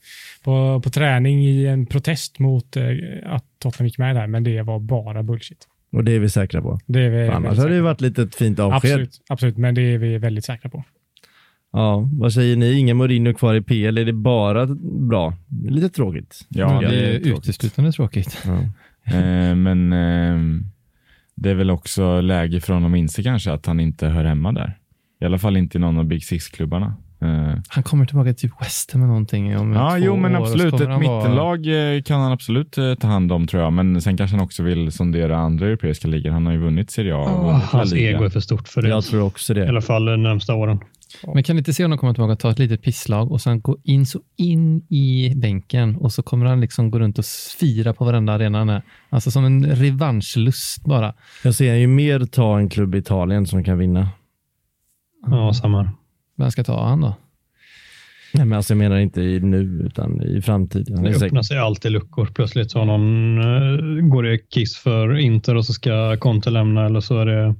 på, på träning i en protest mot eh, att Tottenham gick med där, men det var bara bullshit. Och det är vi säkra på. Det är vi annars hade det ju varit lite ett fint avsked. Absolut, absolut, men det är vi väldigt säkra på. Ja, vad säger ni? Ingen Mourinho kvar i PL. Är det bara bra? Lite tråkigt. Ja, det det är är tråkigt. uteslutande tråkigt. Ja. Eh, men eh, det är väl också läge för honom att inse kanske att han inte hör hemma där. I alla fall inte i någon av Big Six-klubbarna. Eh, Han kommer tillbaka till typ West Ham eller någonting om Ja, två jo men år absolut. Ett han vara- mittenlag eh, kan han absolut eh, ta hand om tror jag. Men sen kanske han också vill sondera andra europeiska ligor. Han har ju vunnit Serie A La hans Liga. ego är för stort för det. Jag tror också I det. alla fall de närmsta åren. Men kan ni inte se honom komma tillbaka och ta ett litet pisslag och sen gå in så in i bänken och så kommer han liksom gå runt och fira på varenda arena han är. Alltså som en revanschlust bara. Jag ser ju mer ta en klubb i Italien som kan vinna. Ja, samma. Vem ska ta han då? Nej, men alltså jag menar inte i nu, utan i framtiden. Det är öppnar sig alltid luckor. Plötsligt så har någon, eh, går det kiss för Inter och så ska Conte lämna eller så är det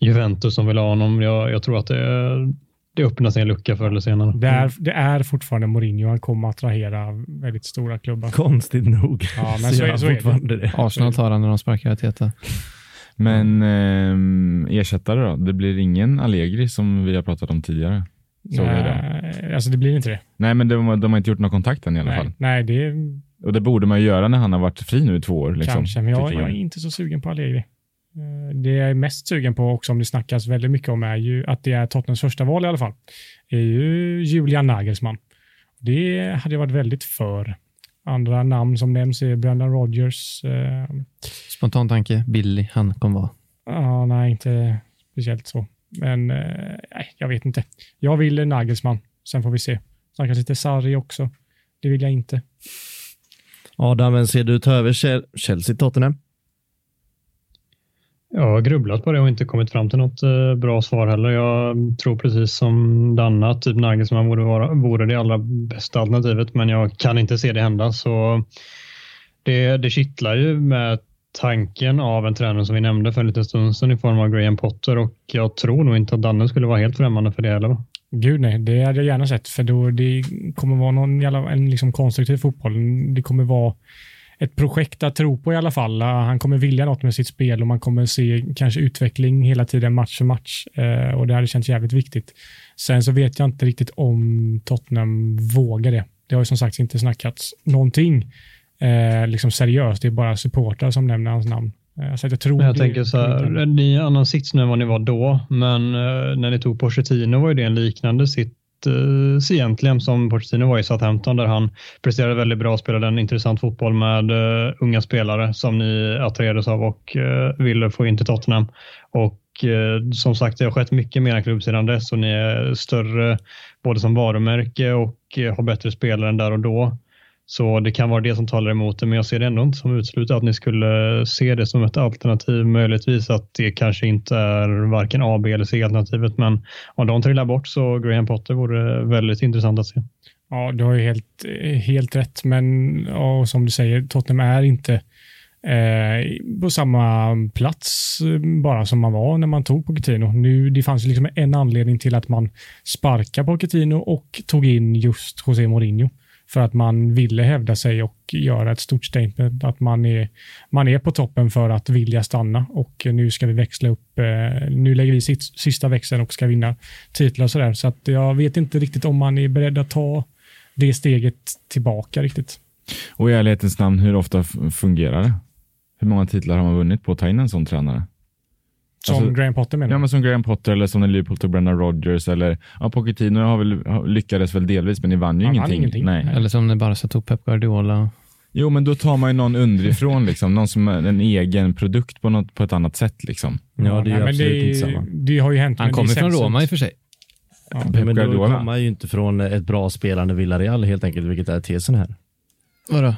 Juventus som vill ha honom. Jag, jag tror att det, det öppnar sig en lucka förr eller senare. Det är, det är fortfarande Mourinho. Han kommer att attrahera väldigt stora klubbar. Konstigt nog. Ja, men så är- så är det. det. Arsenal tar han när de sparkar Arteta. Men eh, ersättare då? Det blir ingen Allegri som vi har pratat om tidigare. Såg det? Nej, alltså det blir inte det. Nej, men de, de har inte gjort någon kontakt än i alla Nej, fall. nej det Och det borde man ju göra när han har varit fri nu i två år. Liksom, kanske, men jag, jag är inte så sugen på Allegri. Eh, Det jag är mest sugen på också, om det snackas väldigt mycket om, är ju att det är Tottenhams första val i alla fall. är ju Julian Nagelsmann. Det hade jag varit väldigt för. Andra namn som nämns är Brendan Rodgers. Eh, Spontan tanke, Billy, han kommer vara. Ja, nej, inte speciellt så. Men eh, nej, jag vet inte. Jag vill Nagelsmann. Sen får vi se. Snackas lite Sarri också. Det vill jag inte. Adam, vem ser du ta över Chel- Chelsea Tottenham? Jag har grubblat på det och inte kommit fram till något eh, bra svar heller. Jag tror precis som Danna att typ Nagelsmann vore, vara, vore det allra bästa alternativet, men jag kan inte se det hända. Så det, det kittlar ju med tanken av en tränare som vi nämnde för en liten stund sedan i form av Graham Potter och jag tror nog inte att Danne skulle vara helt främmande för det heller. Gud nej, det hade jag gärna sett. För då det kommer vara någon, jävla- en liksom konstruktiv fotboll. Det kommer vara ett projekt att tro på i alla fall. Han kommer vilja något med sitt spel och man kommer se kanske utveckling hela tiden match för match. Eh, och det hade känts jävligt viktigt. Sen så vet jag inte riktigt om Tottenham vågar det. Det har ju som sagt inte snackats någonting eh, liksom seriöst. Det är bara supportrar som nämner hans namn. Eh, så jag tror Men jag det- tänker så här, ni är i annan sits nu än vad ni var då, men eh, när ni tog Pochettino var ju det en liknande sitt eh, egentligen som Pochettino var i Southampton där han presterade väldigt bra och spelade en intressant fotboll med uh, unga spelare som ni attraherades av och uh, ville få in till Tottenham. Och uh, som sagt, det har skett mycket mer än klubb sedan dess och ni är större både som varumärke och har bättre spelare än där och då. Så det kan vara det som talar emot det, men jag ser det ändå inte som uteslutet att ni skulle se det som ett alternativ. Möjligtvis att det kanske inte är varken A, B eller C-alternativet, men om de trillar bort så Graham Potter vore väldigt intressant att se. Ja, du har ju helt, helt rätt, men ja, som du säger, Tottenham är inte eh, på samma plats eh, bara som man var när man tog Pochettino. Nu, det fanns ju liksom en anledning till att man sparkade Pochettino och tog in just José Mourinho för att man ville hävda sig och göra ett stort statement att man är, man är på toppen för att vilja stanna och nu ska vi växla upp. Eh, nu lägger vi sista växeln och ska vinna titlar och sådär. Så att jag vet inte riktigt om man är beredd att ta det steget tillbaka riktigt. Och i ärlighetens namn, hur ofta fungerar det? Hur många titlar har man vunnit på att ta in en sån tränare? Som Alltså- Graham Potter menar Ja, du? men som Graham Potter eller som när Liverpool tog Brendan Rodgers eller ja, Pochettino har väl, har- lyckades väl delvis, men ni vann ju Han vann ingenting. ingenting. Nej. Eller som när Barca tog Pep Guardiola. Jo, men då tar man ju någon underifrån, liksom. någon som är en egen produkt på, något, på ett annat sätt. Liksom. Ja, det är nej, absolut det, inte samma. Det har ju hänt. Han kommer från. Roma i och för sig. Ja. Ja, Pep men då Guardiola. kommer man ju inte från ett bra spelande Villarreal helt enkelt, vilket är tesen här. Vadå?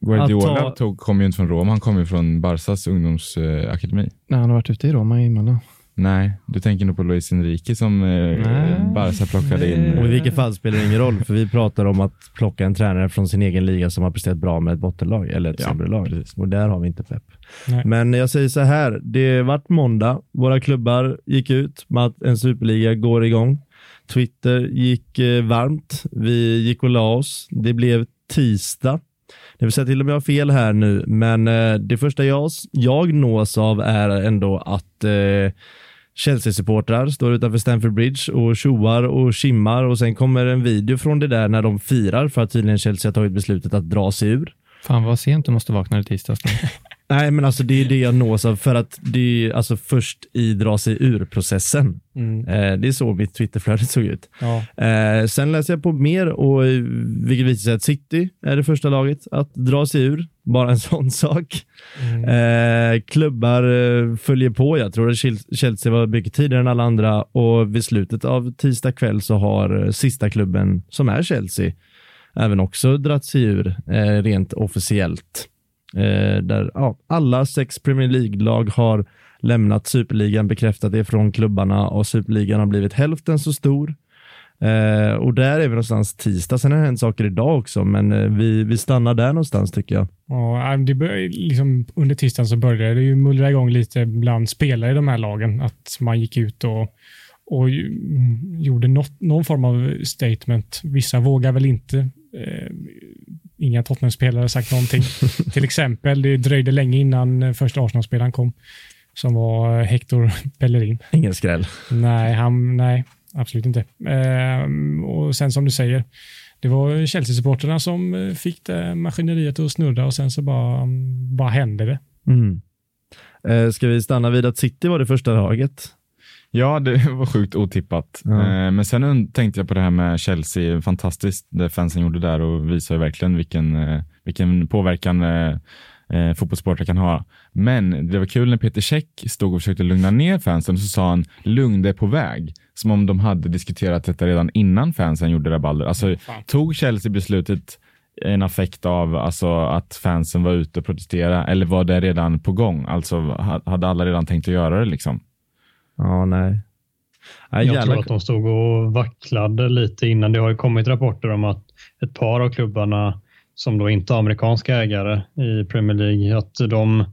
Guardiola ta- tog, kom ju inte från Roma, han kom ju från Barsas ungdomsakademi. Nej, han har varit ute i Roma emellan. Nej, du tänker nog på Luis Enrique som eh. Barca plockade in. Och i vilket fall spelar det ingen roll, för vi pratar om att plocka en tränare från sin egen liga som har presterat bra med ett bottenlag eller ett Ja, sämre lag. precis. Och där har vi inte pepp. Nej. Men jag säger så här, det vart måndag, våra klubbar gick ut med att en superliga går igång. Twitter gick eh, varmt, vi gick och la oss. Det blev tisdag. Det vill säga till med jag har fel här nu, men eh, det första jag, jag nås av är ändå att eh, Chelsea-supportrar står utanför Stamford Bridge och tjoar och kimmar och sen kommer en video från det där när de firar för att tydligen Chelsea har tagit beslutet att dra sig ur. Fan vad sent du måste vakna i tisdags. Nej, men alltså det är det jag nås av för att det är alltså först i dra sig ur-processen. Mm. Eh, det är så mitt Twitterflöde såg ut. Ja. Eh, sen läser jag på mer och eh, vilket visar sig att City är det första laget att dra sig ur. Bara en sån sak. Mm. Eh, klubbar följer på. Jag tror att Chel- Chelsea var mycket tidigare än alla andra och vid slutet av tisdag kväll så har sista klubben som är Chelsea även också dratt sig ur rent officiellt. Eh, där ja, alla sex Premier League-lag har lämnat superligan, bekräftat det från klubbarna och superligan har blivit hälften så stor. Eh, och där är vi någonstans tisdag. Sen har det hänt saker idag också, men eh, vi, vi stannar där någonstans tycker jag. Ja, det bör, liksom, under tisdagen så började det ju mullra igång lite bland spelare i de här lagen. Att man gick ut och, och mm, gjorde något, någon form av statement. Vissa vågar väl inte. Eh, inga Tottenham-spelare sagt någonting. Till exempel, det dröjde länge innan eh, första Arsenal-spelaren kom, som var eh, Hector Bellerin. Ingen skräll. Nej, han, nej absolut inte. Ehm, och sen som du säger, det var Chelsea-supporterna som eh, fick det maskineriet att snurra och sen så bara, bara hände det. Mm. Ska vi stanna vid att City var det första laget? Ja, det var sjukt otippat. Ja. Eh, Men sen tänkte jag på det här med Chelsea, fantastiskt det fansen gjorde där och visar ju verkligen vilken, eh, vilken påverkan eh, eh, fotbollssportare kan ha. Men det var kul när Peter Käck stod och försökte lugna ner fansen så sa han lugn det är på väg. Som om de hade diskuterat detta redan innan fansen gjorde rabalder. Alltså, tog Chelsea beslutet en affekt av alltså, att fansen var ute och protesterade eller var det redan på gång? Alltså ha- hade alla redan tänkt att göra det liksom? Ja, nej. nej Jag tror att de stod och vacklade lite innan. Det har ju kommit rapporter om att ett par av klubbarna som då inte har amerikanska ägare i Premier League, att de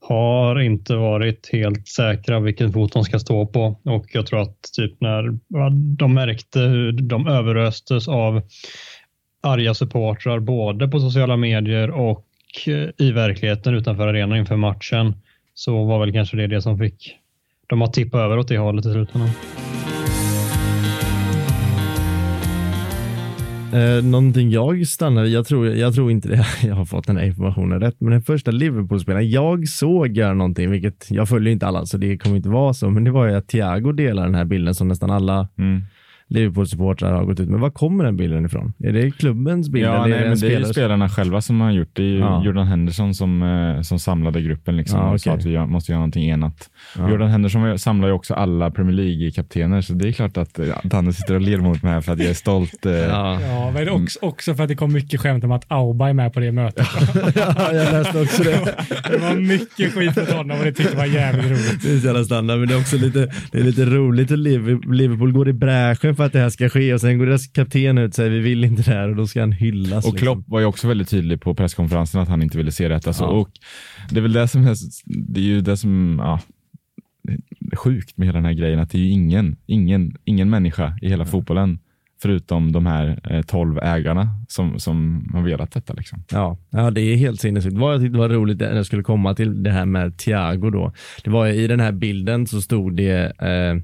har inte varit helt säkra vilken fot de ska stå på och jag tror att typ när de märkte hur de överöstes av arga supportrar både på sociala medier och eh, i verkligheten utanför arenan inför matchen så var väl kanske det det som fick de att tippa över åt det hållet i slutändan. Eh, någonting jag stannar jag tror, jag tror inte det, jag har fått den här informationen rätt, men den första Liverpool-spelaren jag såg göra någonting, vilket jag följer inte alla så det kommer inte vara så, men det var ju att Thiago delar den här bilden som nästan alla Mm. Liverpool-supportrar har gått ut med. Var kommer den bilden ifrån? Är det klubbens bild? Ja, eller nej, är det en men det är ju spelarna själva som har gjort det. är ju Ja. Jordan Henderson som, eh, som samlade gruppen liksom, Ja, och sa okej. att vi måste göra någonting enat. Ja. Jordan Henderson samlar ju också alla Premier League-kaptener, så det är klart att eh, Danne sitter och ler mot mig här för att jag är stolt. Eh, Ja. Ja, men också, också för att det kom mycket skämt om att Auba är med på det mötet. ja, jag läste också det. Det var mycket skit mot honom och det tyckte jag var jävligt roligt. Det är så jävla standard, men det är också lite, det är lite roligt att Liv- Liverpool går i bräschen för att det här ska ske och sen går deras kapten ut och säger vi vill inte det här och då ska han hyllas. Och Klopp liksom. var ju också väldigt tydlig på presskonferensen att han inte ville se detta. Så, Ja. och det är väl det som är, det är ju det som, ja, det är sjukt med hela den här grejen, att det är ju ingen, ingen, ingen människa i hela fotbollen förutom de här eh, 12 ägarna som, som har velat detta. Liksom. Ja, ja, det är helt sinnessjukt. Vad jag tyckte var roligt när jag skulle komma till det här med Thiago då. Det var i den här bilden så stod det, eh,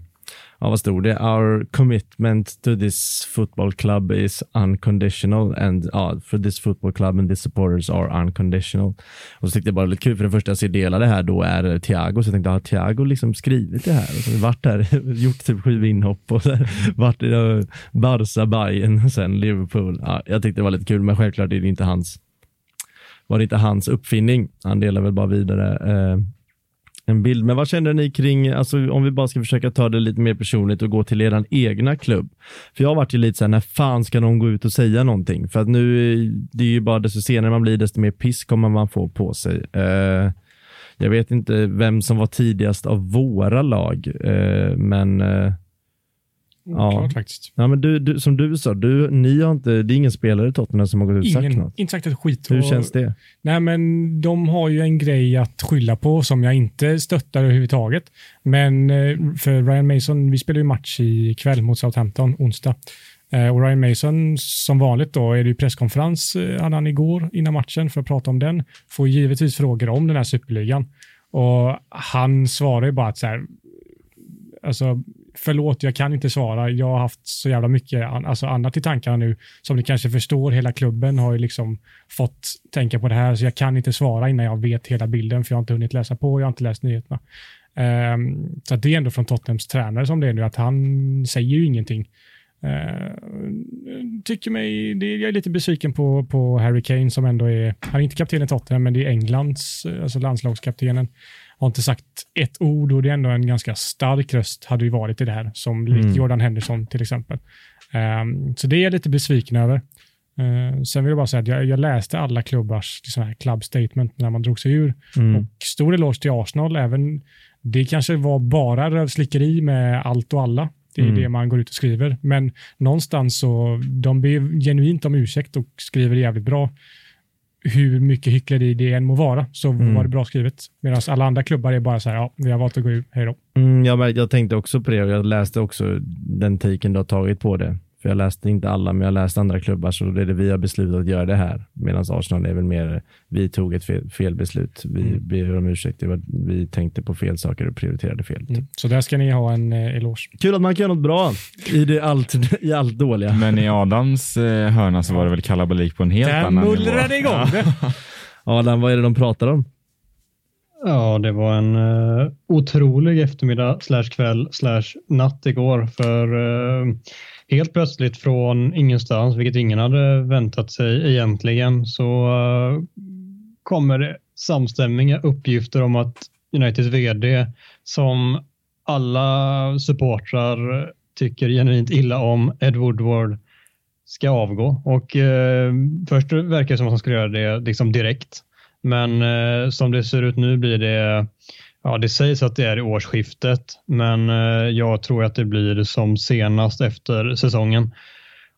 ja vad stod det? Our commitment to this football club is unconditional and ja, for this football club and the supporters are unconditional. Och så tyckte jag bara det var lite kul för den första jag ser dela det här då är Thiago så jag tänkte, har Thiago liksom skrivit det här? Alltså, och så varit där, gjort typ sju inhopp och så varit i uh, Barca, Bayern och sen Liverpool. Ja, jag tyckte det var lite kul men självklart är det inte hans var det inte hans uppfinning. Han delar väl bara vidare eh, en bild. Men vad känner ni kring, alltså om vi bara ska försöka ta det lite mer personligt och gå till er egna klubb. För jag har varit ju lite så här, när fan ska någon gå ut och säga någonting? För att nu, det är ju bara desto senare man blir, desto mer piss kommer man få på sig. Eh, jag vet inte vem som var tidigast av våra lag, eh, men eh, Ja. Klart faktiskt. Ja, men du, du, som du sa, du, ni har inte, det är ingen spelare i Tottenham som har gått ut och sagt något. inte sagt ett skit. Hur Och- känns det? Nej, men de har ju en grej att skylla på som jag inte stöttar överhuvudtaget. Men eh, för Ryan Mason, vi spelar ju match i kväll mot Southampton, onsdag. Eh, Och Ryan Mason, som vanligt då, är det ju presskonferens eh, hade han igår innan matchen för att prata om den. Får givetvis frågor om den här superligan. Och han svarar ju bara att så här, alltså, förlåt, jag kan inte svara. Jag har haft så jävla mycket alltså annat i tankarna nu. Som ni kanske förstår, hela klubben har ju liksom fått tänka på det här, så jag kan inte svara innan jag vet hela bilden, för jag har inte hunnit läsa på, jag har inte läst nyheterna. Um, så det är ändå från Tottenhams tränare som det är nu, att han säger ju ingenting. Uh, tycker mig, det, jag är lite besviken på, på Harry Kane som ändå är, han är inte kapten i Tottenham, men det är Englands, alltså landslagskaptenen har inte sagt ett ord och det är ändå en ganska stark röst hade ju varit i det här, som mm. Jordan Henderson till exempel. Um, så det är jag lite besviken över. Uh, sen vill jag bara säga att jag, jag läste alla klubbars liksom här club statement när man drog sig ur. Mm. Och stor eloge till Arsenal, även det kanske var bara rövslickeri med allt och alla. Det är mm. det man går ut och skriver. Men någonstans så, de ber genuint om ursäkt och skriver jävligt bra hur mycket hyckleri det än må vara, så mm. var det bra skrivet. Medan alla andra klubbar är bara så här, ja, vi har valt att gå ut, hej då. Mm, jag, jag tänkte också på det och jag läste också den taken du har tagit på det. För jag läste inte alla, men jag läste andra klubbar, så det är det vi har beslutat att göra det här. Medan Arsenal är väl mer, vi tog ett fel, fel beslut. Vi mm. ber om ursäkt, vi tänkte på fel saker och prioriterade fel. Mm. Så där ska ni ha en eh, eloge. Kul att man kan göra något bra i, det allt, i allt dåliga. Men i Adams eh, hörna så var det väl kalabalik på en helt där annan nivå. Där mullrade igång det. Adam, vad är det de pratar om? Ja, det var en uh, otrolig eftermiddag slash kväll slash natt igår för uh, helt plötsligt från ingenstans, vilket ingen hade väntat sig egentligen, så eh, kommer det samstämmiga uppgifter om att Uniteds vd som alla supportrar tycker genuint illa om, Ed Woodward, ska avgå. Och eh, först verkar det som att han skulle göra det liksom direkt. Men eh, som det ser ut nu blir det Ja, det sägs att det är i årsskiftet, men eh, jag tror att det blir som senast efter säsongen.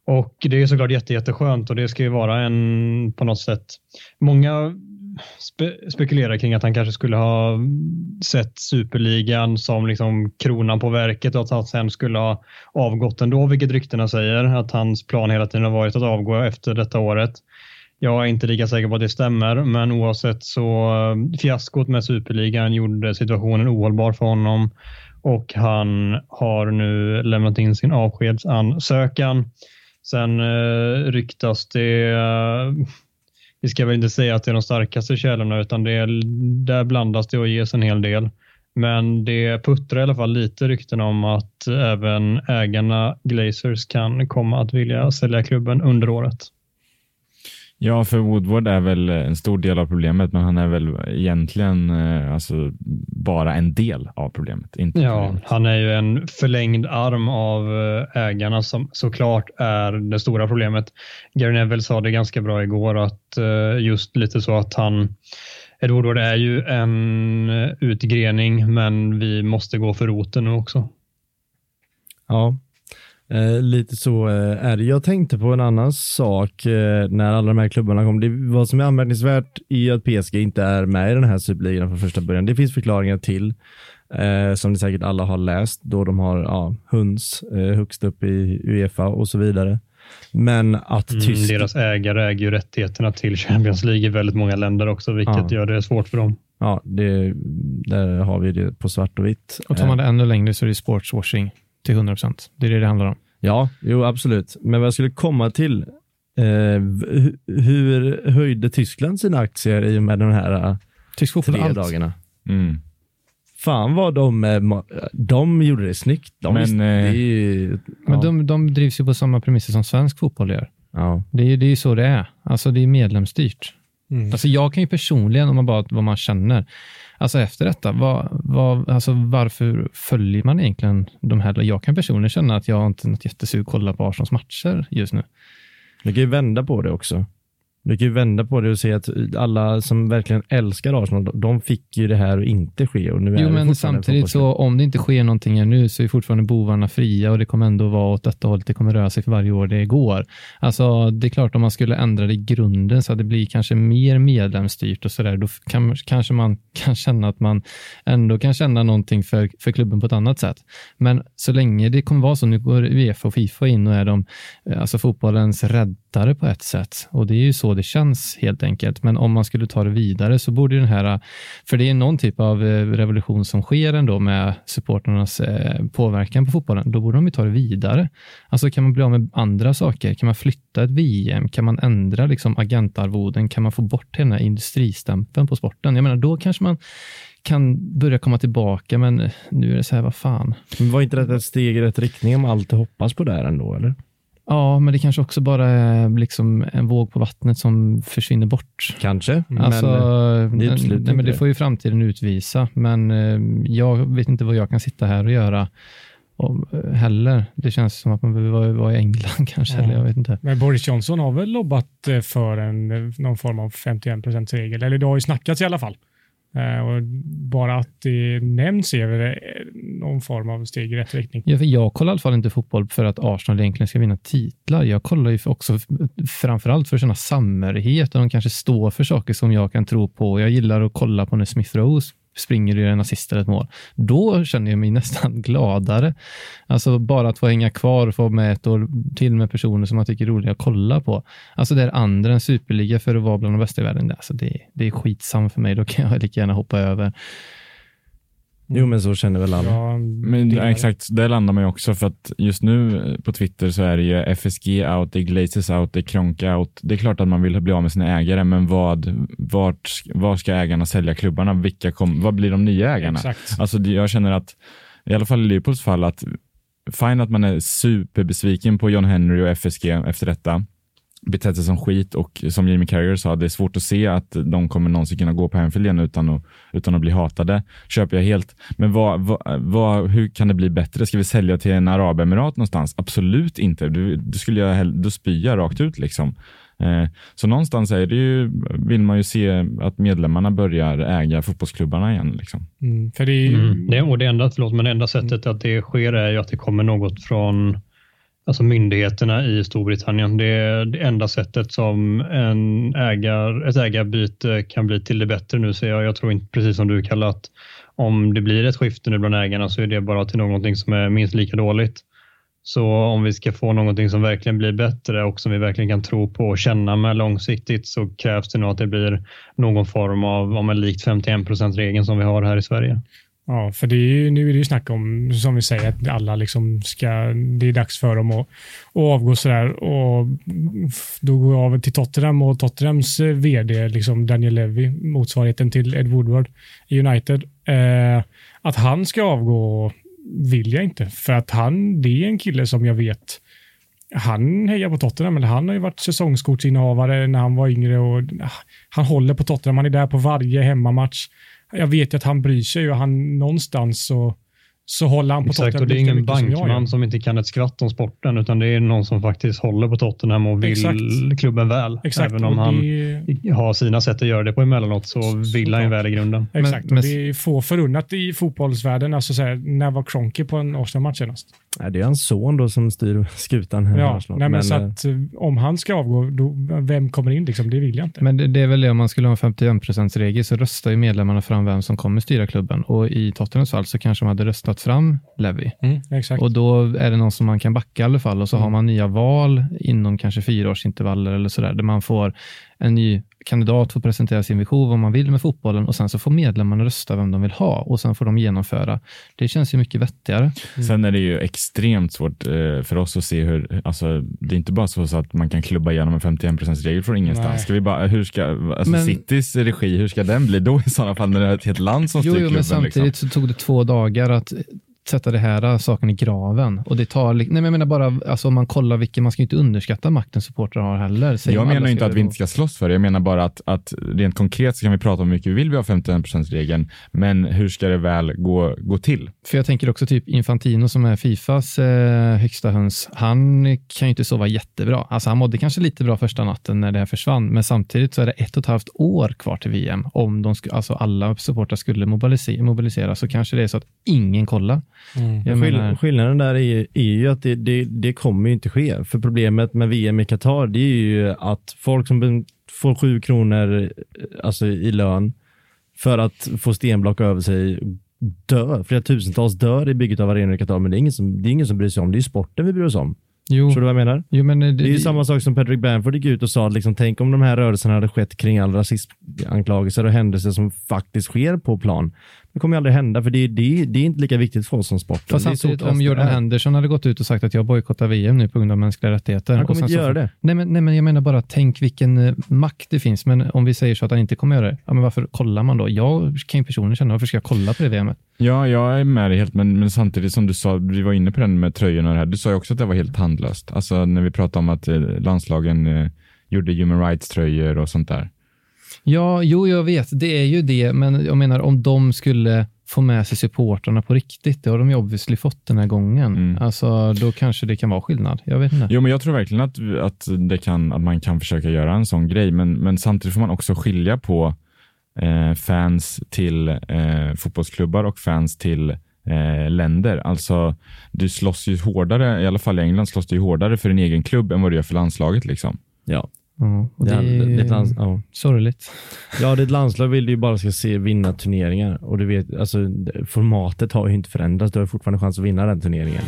Och det är såklart jätte, jätteskönt och det ska ju vara en på något sätt. Många spe spekulerar kring att han kanske skulle ha sett superligan som liksom kronan på verket och att han sen skulle ha avgått ändå, vilket ryktena säger. Att hans plan hela tiden har varit att avgå efter detta året. Jag är inte lika säker på att det stämmer, men oavsett så eh, fiaskot med superligan gjorde situationen ohållbar för honom och han har nu lämnat in sin avskedsansökan. Sen eh, ryktas det, eh, vi ska väl inte säga att det är de starkaste källorna, utan det är, där blandas det och ges en hel del. Men det puttrar i alla fall lite rykten om att även ägarna Glazers kan komma att vilja sälja klubben under året. Ja, för Woodward är väl en stor del av problemet, men han är väl egentligen eh, alltså, bara en del av problemet. Inte ja, problemet. han är ju en förlängd arm av eh, ägarna som såklart är det stora problemet. Gary Neville sa det ganska bra igår att eh, just lite så att han Ed Woodward är ju en utgrening, men vi måste gå för roten nu också. Ja, Eh, lite så eh, är det. Jag tänkte på en annan sak eh, när alla de här klubbarna kom. Det, vad som är anmärkningsvärt är att PSG inte är med i den här superligan från första början. Det finns förklaringar till, eh, som ni säkert alla har läst, då de har ja, Huns eh, högst upp i Uefa och så vidare. Men att mm, tysk... Deras ägare äger ju rättigheterna till Champions League i väldigt många länder också, vilket ja. gör det svårt för dem. Ja, det, där har vi det på svart och vitt. Och tar man det ännu längre så är det sportswashing till 100 procent. Det är det det handlar om. Ja, jo absolut. Men vad jag skulle komma till, eh, hur höjde Tyskland sina aktier i och med de här eh, Tysk tre allt. dagarna? Mm. Fan vad de, eh, de gjorde det snyggt. De, men visst, det ju, ja. men de, de drivs ju på samma premisser som svensk fotboll gör. Ja. Det, är, det är ju så det är. Alltså det är medlemsstyrt. Mm. Alltså jag kan ju personligen, om man bara vad man känner, Alltså efter detta, vad, vad, alltså varför följer man egentligen de här? Jag kan personligen känna att jag har är något jättesug att kolla på Arsenals matcher just nu. Vi kan ju vända på det också. Du kan ju vända på det och se att alla som verkligen älskar Arsenal, de fick ju det här att inte ske. Och nu jo, men samtidigt så om det inte sker någonting nu så är fortfarande bovarna fria och det kommer ändå vara åt detta hållet. Det kommer röra sig för varje år det går. Alltså, det är klart om man skulle ändra det i grunden så att det blir kanske mer medlemsstyrt och så där, då kan, kanske man kan känna att man ändå kan känna någonting för, för klubben på ett annat sätt. Men så länge det kommer vara så, nu går Uefa och Fifa in och är de, alltså fotbollens räddare på ett sätt och det är ju så det känns helt enkelt. Men om man skulle ta det vidare så borde den här, för det är någon typ av eh, revolution som sker ändå med supporternas eh, påverkan på fotbollen, då borde de ju ta det vidare. Alltså kan man bli av med andra saker? Kan man flytta ett VM? Kan man ändra liksom agentarvoden? Kan man få bort den här industristämpeln på sporten? Jag menar, då kanske man kan börja komma tillbaka, men nu är det så här, vad fan. Men var inte det ett steg i rätt riktning om allt hoppas på det här ändå, eller? Ja, men det kanske också bara är liksom en våg på vattnet som försvinner bort. Kanske, Alltså, men det nej, nej, men det får ju framtiden utvisa, men eh, jag vet inte vad jag kan sitta här och göra om, eh, heller. Det känns som att man behöver vara, vara i England kanske, Ja. eller jag vet inte. Men Boris Johnson har väl lobbat eh, för en, någon form av 51 regel, eller det har ju snackats i alla fall. Eh, och bara att det nämns är väl eh, någon form av steg i rätt riktning. Ja, för jag kollar i alla fall inte fotboll för att Arsenal egentligen ska vinna titlar. Jag kollar ju också framförallt för att känna samhörighet och de kanske står för saker som jag kan tro på. Jag gillar att kolla på när Smith Rose springer du en assist eller ett mål. Då känner jag mig nästan gladare. Alltså bara att få hänga kvar och få med ett år till med personer som man tycker är roliga att kolla på. Alltså det är andra än superliga för att vara bland de bästa i världen. Alltså det, det är skitsam för mig. Då kan jag lika gärna hoppa över. Jo, men så känner väl alla. Ja, Men det ja, exakt, där landar man ju också för att just nu eh, på Twitter så är det ju FSG out, det är Glazers out, det är Kronka out. Det är klart att man vill bli av med sina ägare, men vad, vart, var ska ägarna sälja klubbarna? Vilka kom, vad blir de nya ägarna? Exakt. Alltså jag känner att, i alla fall i Liverpools fall, att fine att man är superbesviken på John Henry och FSG efter detta, betett sig som skit och som Jamie Carragher sa, det är svårt att se att de kommer någonsin kunna gå på Anfield igen utan att, utan att bli hatade. Köper jag helt. Men vad, vad, vad, hur kan det bli bättre? Ska vi sälja till en arabemirat någonstans? Absolut inte. Du, du skulle jag spyr jag rakt ut liksom. Eh, så någonstans är det ju, vill man ju se att medlemmarna börjar äga fotbollsklubbarna igen. Liksom. Mm, för det är ju, Mm. Det, och det enda, förlåt, men det enda sättet att det sker är ju att det kommer något från alltså myndigheterna i Storbritannien. Det är det enda sättet som en ägar, ett ägarbyte kan bli till det bättre nu ser jag. Jag tror inte, precis som du kallar att om det blir ett skifte nu bland ägarna så är det bara till någonting som är minst lika dåligt. Så om vi ska få någonting som verkligen blir bättre och som vi verkligen kan tro på och känna med långsiktigt så krävs det nog att det blir någon form av, om en likt 51 procent regeln som vi har här i Sverige. Ja, för det är ju, nu är det ju snack om, som vi säger, att alla liksom ska, det är dags för dem att, att avgå sådär. Och då går jag av till Tottenham och Tottenhams eh, vd, liksom Daniel Levy, motsvarigheten till Ed Woodward i United, eh, att han ska avgå vill jag inte. För att han, det är en kille som jag vet, han hejar på Tottenham, eller han har ju varit säsongskortsinnehavare när han var yngre och ah, han håller på Tottenham, han är där på varje hemmamatch jag vet ju att han bryr sig och han någonstans så, så håller han på Exakt, Tottenham och det är ingen som bankman som inte kan ett skvatt om sporten utan det är någon som faktiskt håller på Tottenham och vill Exakt. klubben väl. Exakt, Även om han det, har sina sätt att göra det på emellanåt så vill han ju väl i grunden. exakt, men- och det är få förunnat i fotbollsvärlden. Alltså så här, när var Kroenke på en Arsenal-match senast? Nej, det är hans son då som styr skutan här Ja, nej, men, så eh, att, eh, om han ska avgå, då, vem kommer in? Liksom? Det vill jag inte. Men det, det är väl det, om man skulle ha en 51 regel så röstar ju medlemmarna fram vem som kommer styra klubben. Och i Tottenhams fall så kanske de hade röstat fram Levy. Mm, exakt. Och då är det någon som man kan backa i alla fall och så har man nya val inom kanske fyraårsintervaller eller sådär, där man får en ny kandidat får presentera sin vision, vad man vill med fotbollen och sen så får medlemmarna rösta vem de vill ha och sen får de genomföra. Det känns ju mycket vettigare. Sen är det ju extremt svårt eh, för oss att se hur, alltså det är inte bara så, så att man kan klubba igenom en 51% regel från ingenstans. Nej. Ska vi bara, hur ska, alltså Men- Citys regi, hur ska den bli då i sådana fall när det är ett helt land som styr Jo, jo klubben? men samtidigt liksom? så tog det två dagar att sätta det här äh, saken i graven. Och det tar, nej men jag menar bara, alltså om man kollar vilken, man ska ju inte underskatta makten supportrar har heller. Säger Jag menar inte att vi inte ska slåss för det. Jag menar bara att, att rent konkret så kan vi prata om hur mycket vi vill vi ha 51%-regeln, men hur ska det väl gå, gå till? För jag tänker också typ Infantino som är Fifas eh, högsta höns, han kan ju inte sova jättebra. Alltså han mådde kanske lite bra första natten när det här försvann, men samtidigt så är det ett och ett halvt år kvar till VM. Om de sku, alltså alla supportrar skulle mobilisera, mobilisera så kanske det är så att ingen kollar. Mm. Skill menar, skillnaden där är, är ju att det, det, det kommer ju inte ske. För problemet med VM i Qatar det är ju att folk som får sju kronor alltså, i lön för att få stenblock över sig dör. Flera tusentals dör i bygget av arenor i Qatar, men det är ingen som, det är ingen som bryr sig om. Det är sporten vi bryr oss om. Jo, Förstår du vad jag menar? jo men det, Det är ju samma sak som Patrick Bamford gick ut och sa, att liksom, tänk om de här rörelserna hade skett kring all rasistanklagelser och händelser som faktiskt sker på plan. Det kommer ju aldrig hända, för det, det, det är inte lika viktigt för oss som sport. Fast samtidigt, om Jordan. Henderson hade gått ut och sagt att jag bojkottar VM nu på grund av mänskliga rättigheter. Han kommer inte så- göra det. Nej men, nej, men jag menar bara, tänk vilken eh, makt det finns. Men om vi säger så att han inte kommer göra det, ja, men varför kollar man då? Jag kan ju personligen känna, varför ska jag kolla på det VMet? Ja, jag är med dig helt, men, men samtidigt som du sa, vi var inne på den med tröjorna och det här, du sa ju också att det var helt tandlöst. Alltså när vi pratade om att eh, landslagen eh, gjorde human rights-tröjor och sånt där. Ja, jo, jag vet, det är ju det, men jag menar om de skulle få med sig supportrarna på riktigt, det har de ju obviously fått den här gången. Mm. Alltså, då kanske det kan vara skillnad. Jag vet inte. Jo, men jag tror verkligen att, att, det kan, att man kan försöka göra en sån grej, men, men samtidigt får man också skilja på eh, fans till eh, fotbollsklubbar och fans till eh, länder. Alltså, du slåss ju hårdare, i alla fall i England slåss du ju hårdare för din egen klubb än vad du gör för landslaget. Liksom. Ja, Ja, och det det, är det, lands, ja. sorgligt. ja, ett landslag vill du ju bara ska se vinna turneringar. Och du vet, alltså, formatet har ju inte förändrats. Du har fortfarande chans att vinna den turneringen.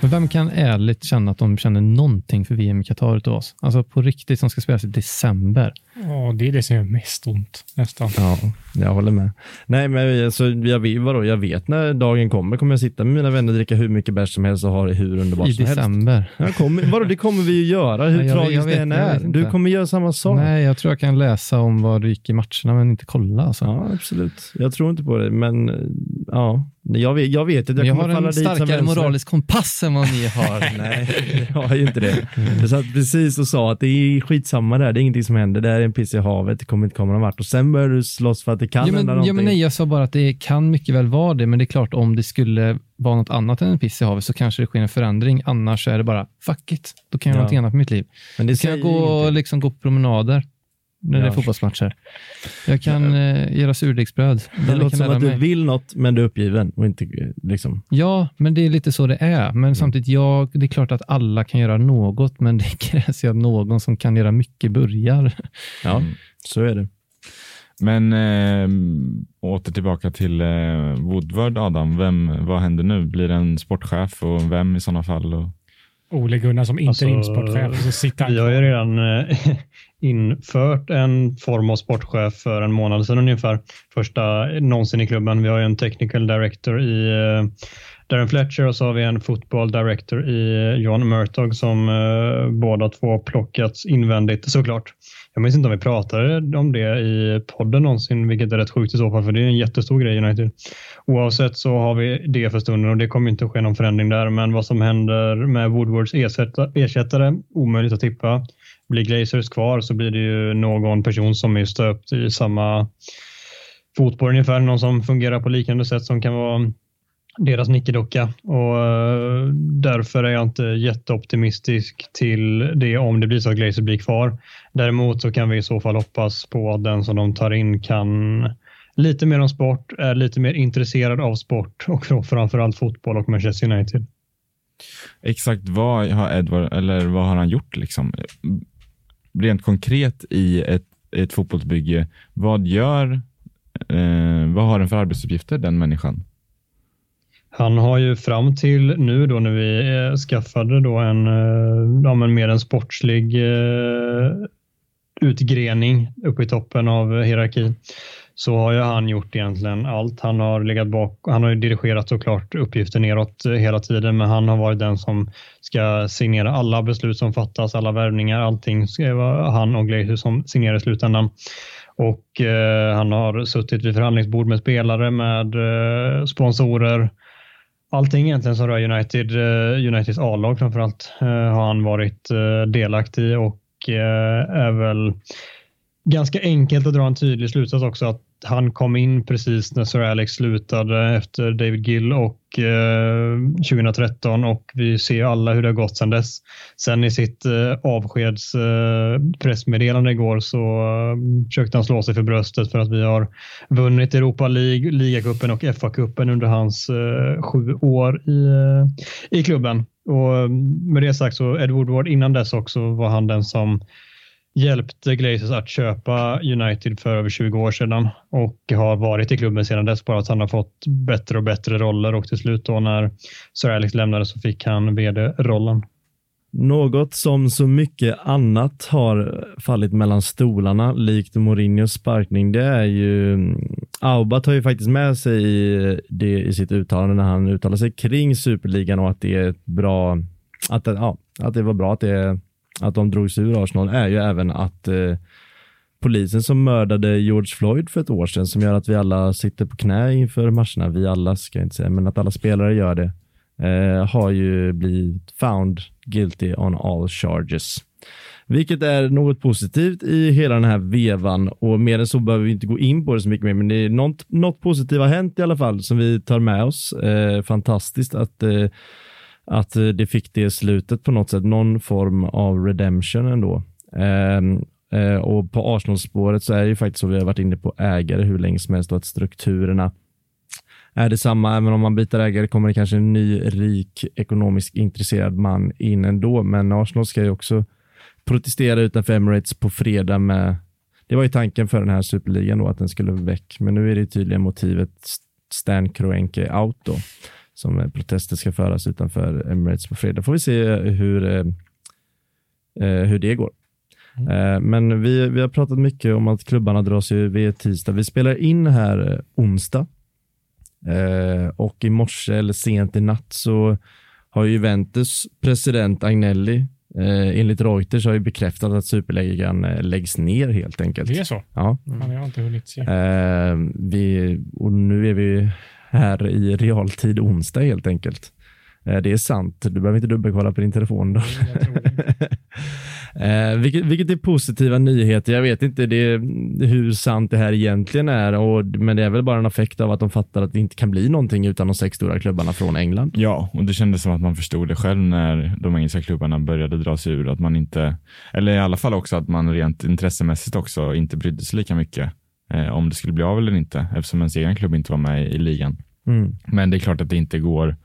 Men vem kan ärligt känna att de känner någonting för VM i Qatar utav oss? Alltså på riktigt, som ska spelas i december. Ja, det är det som gör mest ont nästan. Ja, jag håller med. Nej, men alltså, jag, vet, vadå, jag vet när dagen kommer kommer jag sitta med mina vänner, dricka hur mycket bärs som helst och ha det hur underbart I som helst. december. Jag kommer, vadå, det kommer vi ju göra, hur Nej, tragiskt jag vet- det än är. Du kommer göra samma sak. Nej, jag tror jag kan läsa om vad det gick i matcherna, men inte kolla. Alltså. Ja, absolut. Jag tror inte på det, men ja, jag vet, jag vet att jag, jag kommer har falla en dit som starkare vänster. moralisk kompass än vad ni har. Nej, jag har ju inte det. Jag satt precis och sa att det är skitsamma där, det är ingenting som händer, det är en piss i havet, det kommer inte komma någon vart. Och sen börjar du slåss för att det kan ja, hända men, någonting. ja, men nej, jag sa bara att det kan mycket väl vara det, men det är klart om det skulle vara något annat än en piss i havet så kanske det sker en förändring. Annars är det bara fuck it, då kan jag göra Ja. någonting annat med mitt liv. men det Då kan jag gå, ingenting. liksom, gå på promenader när det är fotbollsmatcher. Jag kan eh, göra surdegsbröd. Det låter som att du mig. vill något, men du är uppgiven och inte eh, liksom. Ja, men det är lite så det är. Men samtidigt, ja, det är klart att alla kan göra något, men det krävs ju att någon som kan göra mycket börjar. Ja, Mm. så är det. Men eh, åter tillbaka till eh, Woodward, Adam. Vem, vad händer nu? Blir det en sportchef och vem i sådana fall? Och... Ole Gunnar som interimsportchef. Alltså, så sitter han Vi har ju redan eh, infört en form av sportchef för en månad sedan ungefär. Första någonsin i klubben. Vi har ju en technical director i eh, Darren Fletcher och så har vi en football director i eh, John Murtog som eh, båda två plockats invändigt såklart. Jag minns inte om vi pratade om det i podden någonsin, vilket är rätt sjukt i så fall, för det är en jättestor grej i United. Oavsett så har vi det för stunden och det kommer inte att ske någon förändring där, men vad som händer med Woodwards ersättare, omöjligt att tippa. Blir Glazers kvar så blir det ju någon person som är stöpt i samma fotboll ungefär, någon som fungerar på liknande sätt som kan vara deras nickedocka och eh, därför är jag inte jätteoptimistisk till det om det blir så att Glazer blir kvar. Däremot så kan vi i så fall hoppas på att den som de tar in kan lite mer om sport, är lite mer intresserad av sport och då framförallt fotboll och Manchester United. Exakt vad har Edward, eller vad har han gjort liksom? Rent konkret i ett, ett fotbollsbygge, vad gör, eh, vad har den för arbetsuppgifter den människan? Han har ju fram till nu då när vi eh, skaffade då en, eh, ja, men mer en sportslig eh, utgrening uppe i toppen av hierarkin så har ju han gjort egentligen allt. Han har legat bak, han har ju dirigerat såklart uppgifter neråt eh, hela tiden, men han har varit den som ska signera alla beslut som fattas, alla värvningar, allting ska vara han och Glazer som signerar i slutändan. Och eh, han har suttit vid förhandlingsbord med spelare, med eh, sponsorer, allting egentligen som rör United, eh, Uniteds A-lag framförallt eh, har han varit eh, delaktig i och är väl ganska enkelt att dra en tydlig slutsats också att han kom in precis när Sir Alex slutade efter David Gill och eh, 2013 och vi ser alla hur det har gått sedan dess. Sen i sitt eh, avskeds eh, pressmeddelande igår så eh, försökte han slå sig för bröstet för att vi har vunnit Europa League, ligacupen och FA-cupen under hans eh, sju år i, eh, i klubben. Och eh, med det sagt så Ed Woodward innan dess också var han den som hjälpte Glazers att köpa United för över 20 år sedan och har varit i klubben sedan dess. Bara att han har fått bättre och bättre roller och till slut då när Sir Alex lämnade så fick han vd-rollen. Något som så mycket annat har fallit mellan stolarna, likt Mourinhos sparkning, det är ju mm, Auba tar ju faktiskt med sig det i sitt uttalande när han uttalar sig kring superligan och att det är bra, att, ja, att det var bra att, det, att de drogs ur Arsenal är ju även att eh, polisen som mördade George Floyd för ett år sedan som gör att vi alla sitter på knä inför matcherna, vi alla ska jag inte säga, men att alla spelare gör det, eh, har ju blivit found guilty on all charges. Vilket är något positivt i hela den här vevan och mer än så behöver vi inte gå in på det så mycket mer, men det är något, något positivt har hänt i alla fall som vi tar med oss. Eh, fantastiskt att, eh, att eh, det fick det slutet på något sätt, någon form av redemption ändå. Eh, eh och på Arsenal-spåret så är det ju faktiskt så vi har varit inne på ägare hur länge som helst och att strukturerna är detsamma. Även om man byter ägare kommer det kanske en ny, rik, ekonomiskt intresserad man in ändå. Men Arsenal ska ju också protestera utanför Emirates på fredag med det var ju tanken för den här superligan då, att den skulle väck, men nu är det tydligen motivet Stan Kroenke out då, som protester ska föras utanför Emirates på fredag. Får vi se hur, eh, eh hur det går. Mm. Eh, men vi, vi har pratat mycket om att klubbarna dras ju vid tisdag. Vi spelar in här eh, onsdag Eh, och i morse eller sent i natt så har Juventus president Agnelli eh, enligt Reuters har ju bekräftat att superligan eh, läggs ner helt enkelt. Det är så? Ja. Mm. Jag har inte hunnit se. Eh, vi, och nu är vi här i realtid onsdag helt enkelt. Eh, det är sant. Du behöver inte dubbelkolla på din telefon. Då. Eh, vilket, vilket är positiva nyheter. Jag vet inte det, hur sant det här egentligen är, och, men det är väl bara en effekt av att de fattar att det inte kan bli någonting utan de sex stora klubbarna från England. Ja, och det kändes som att man förstod det själv när de engelska klubbarna började dra sig ur. Att man inte, eller i alla fall också att man rent intressemässigt också inte brydde sig lika mycket eh, om det skulle bli av eller inte, eftersom ens egen klubb inte var med i, i ligan. Mm. Men det är klart att det inte går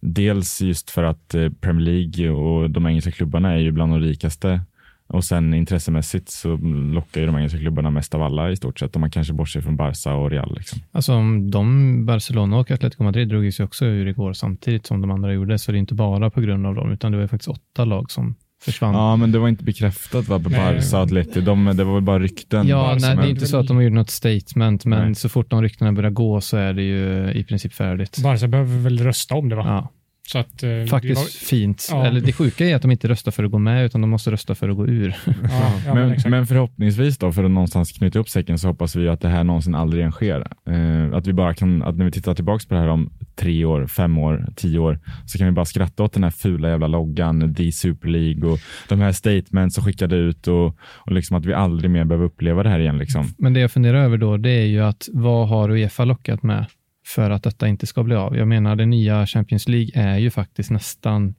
Dels just för att eh, Premier League och de engelska klubbarna är ju bland de rikaste och sen intressemässigt så lockar ju de engelska klubbarna mest av alla i stort sett. Om man kanske bortser från Barca och Real. Liksom. Alltså de, Barcelona och Atletico Madrid drog sig också ur igår samtidigt som de andra gjorde, så det är inte bara på grund av dem, utan det var faktiskt åtta lag som försvann. Ja, men det var inte bekräftat va, på Barca och Atleti. De, det var väl bara rykten. Ja, nej, det är inte så att de har gjort något statement, men nej. så fort de ryktena börjar gå så är det ju i princip färdigt. Barca behöver väl rösta om det va? Ja. Så att, eh, Faktiskt var... fint. Ja. Eller det sjuka är att de inte röstar för att gå med, utan de måste rösta för att gå ur. Ja, ja, men, men, men, förhoppningsvis då, för att någonstans knyta upp säcken, så hoppas vi att det här någonsin aldrig igen sker. Eh, att vi bara kan, att när vi tittar tillbaka på det här om tre år, fem år, tio år, så kan vi bara skratta åt den här fula jävla loggan, The Super League och de här statements som skickade ut och, och liksom att vi aldrig mer behöver uppleva det här igen. Liksom. Men det jag funderar över då, det är ju att vad har Uefa lockat med? För att detta inte ska bli av. Jag menar, det nya Champions League är ju faktiskt nästan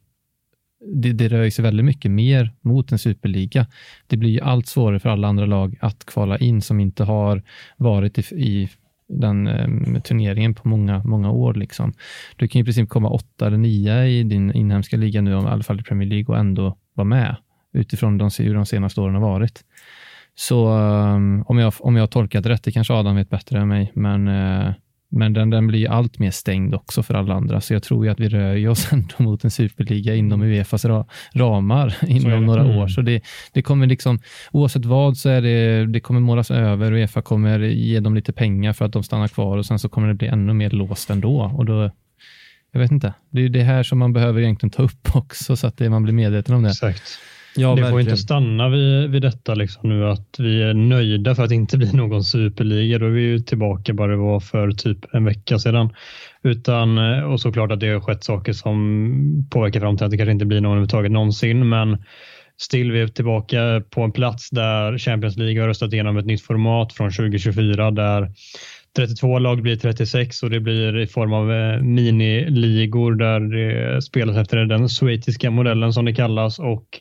det, det rör sig väldigt mycket mer mot en superliga. Det blir ju allt svårare för alla andra lag att kvala in som inte har varit i, i den eh, turneringen på många, många år. Liksom. Du kan i princip komma åtta eller nio i din inhemska liga nu, i alla fall i Premier League, och ändå vara med utifrån de, hur de senaste åren har varit. Så um, om, jag, om jag har tolkat rätt, det kanske Adam vet bättre än mig, men eh, men den, den blir allt mer stängd också för alla andra, så jag tror ju att vi rör oss ändå mot en superliga inom Uefas ra, ramar inom några mm. år. Så det, det kommer liksom, oavsett vad så är det, det kommer målas över och Uefa kommer ge dem lite pengar för att de stannar kvar och sen så kommer det bli ännu mer låst ändå. Och då, jag vet inte, det är det här som man behöver egentligen ta upp också så att det, man blir medveten om det. Exakt. Ja, det får inte stanna vid, vid detta liksom nu att vi är nöjda för att det inte blir någon superliga. Då är vi ju tillbaka bara det var för typ en vecka sedan. Utan, eh, och såklart att det har skett saker som påverkar fram till att det kanske inte blir någon överhuvudtaget någonsin. Men still vi är tillbaka på en plats där Champions League har röstat igenom ett nytt format från 2024 där 32 lag blir 36 och det blir i form av eh, miniligor där det spelas efter den schweiziska modellen som det kallas och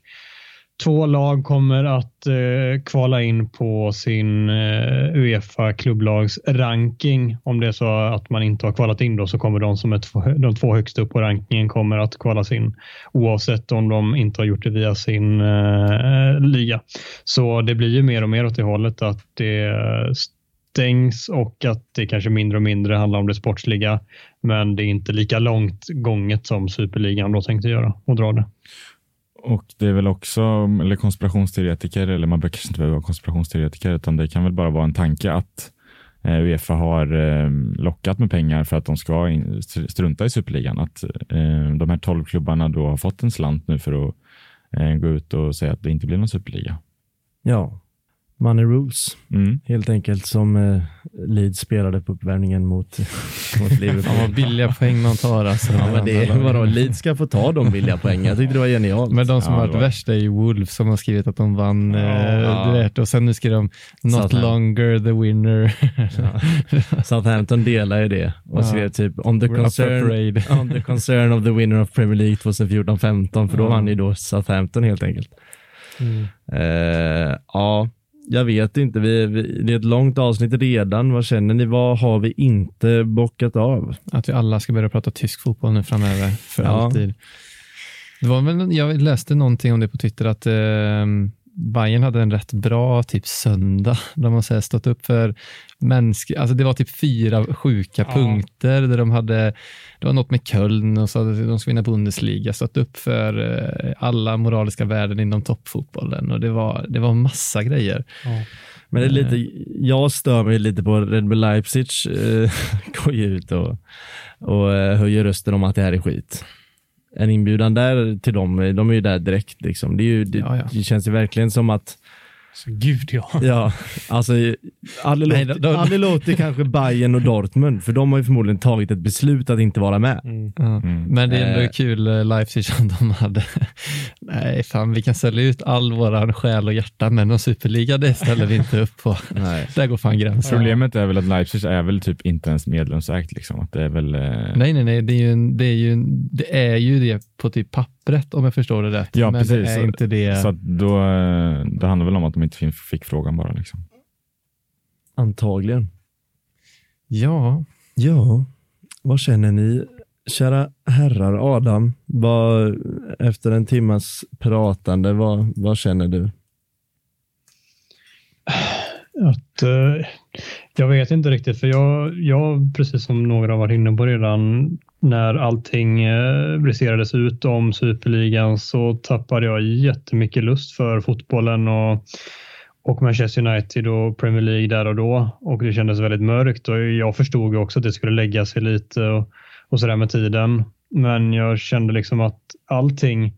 två lag kommer att eh, kvala in på sin eh, Uefa klubblags ranking. Om det är så att man inte har kvalat in då så kommer de som är två, de två högst upp på rankingen kommer att kvalas in oavsett om de inte har gjort det via sin eh, liga. Så det blir ju mer och mer åt det hållet att det stängs och att det kanske mindre och mindre handlar om det sportsliga. Men det är inte lika långt gånget som superligan då tänkte göra och dra det. Och det är väl också, mm, eller konspirationsteoretiker, eller man kanske inte behöva vara konspirationsteoretiker, utan det kan väl bara vara en tanke att eh, Uefa har eh, lockat med pengar för att de ska in, strunta i superligan. Att eh, de här tolv klubbarna då har fått en slant nu för att eh, gå ut och säga att det inte blir någon superliga. Ja, money rules. Mm. Helt enkelt som eh, Leeds spelade på uppvärmningen mot, mot Liverpool. Fan vad billiga poäng man tar alltså. Ja, men det, vadå, Leeds ska få ta de billiga poängen. Jag tyckte det var genialt. Men de som Ja, har det varit var- värst är ju Wolves som har skrivit att de vann. eh, Ja. du vet, och sen nu skriver de Not longer the winner. Southampton delar ju det och Ja. skrev typ on the, We're concern, on the concern of the winner of Premier League 2014-15 för då Ja. vann ju då Southampton helt enkelt. Eh, ja, jag vet inte. Vi, vi, det är ett långt avsnitt redan. Vad känner ni? Vad har vi inte bockat av? Att vi alla ska börja prata tysk fotboll nu framöver för Ja. alltid. Det var väl, jag läste någonting om det på Twitter att eh, Bayern hade en rätt bra typ söndag. De har så stått upp för mänsk... Alltså det var typ fyra sjuka Ja. punkter där de hade, det var något med Köln och så hade de ska vinna Bundesliga, stått upp för eh, alla moraliska värden inom toppfotbollen och det var, det var massa grejer. Men det är lite, jag stör mig lite på Red Bull Leipzig eh, går ju ut och, och eh, höjer rösten om att det här är skit. En inbjudan där till dem, de är ju där direkt liksom. Det, ju, det, Ja, ja. det känns ju verkligen som att Så gud ja. Ja, alltså aldrig Nej, låter, kanske Bayern och Dortmund, för de har ju förmodligen tagit ett beslut att inte vara med. Mm. Ja. Mm. Men det är ändå Eh. kul eh, Leipzig som de hade. Nej, fan vi kan sälja ut all våran själ och hjärta, men någon superliga det ställer vi inte upp på. Nej. Där går fan gränsen. Problemet är väl att Leipzig är väl typ inte ens medlemsägt. Liksom. Att det är väl, eh, Nej, nej, nej, det är ju, det är ju, det är ju det på typ pappret om jag förstår det rätt. Ja, men precis. det är inte det. Så att då, eh, det handlar väl om att de inte fick frågan bara. Liksom. Antagligen. Ja, Ja, vad känner ni? Kära herrar, Adam, vad, efter en timmas pratande, vad, vad känner du? Att, eh, jag vet inte riktigt, för jag, jag, precis som några har varit inne på redan, när allting eh, briserades ut om superligan så tappade jag jättemycket lust för fotbollen och, och Manchester United och Premier League där och då. Och det kändes väldigt mörkt och jag förstod också att det skulle lägga sig lite och, och sådär med tiden. Men jag kände liksom att allting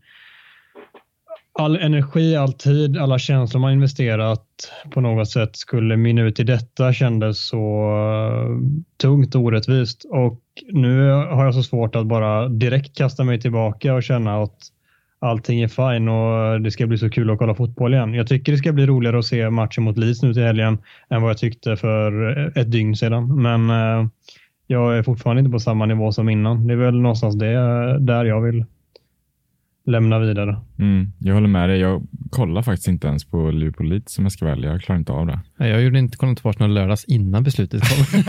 all energi, all tid, alla känslor man investerat på något sätt skulle mynna ut i detta kändes så eh, tungt och orättvist. Och nu har jag så svårt att bara direkt kasta mig tillbaka och känna att allting är fine och det ska bli så kul att kolla fotboll igen. Jag tycker det ska bli roligare att se matchen mot Leeds nu till helgen än vad jag tyckte för ett dygn sedan. Men eh, jag är fortfarande inte på samma nivå som innan. Det är väl någonstans det, eh, där jag vill lämna vidare. Mm, jag håller med dig. Jag kollar faktiskt inte ens på Liverpool Leeds som jag ska välja. Jag klarar inte av det. Nej, jag gjorde inte kolla inte Arsenal lördags innan beslutet kom.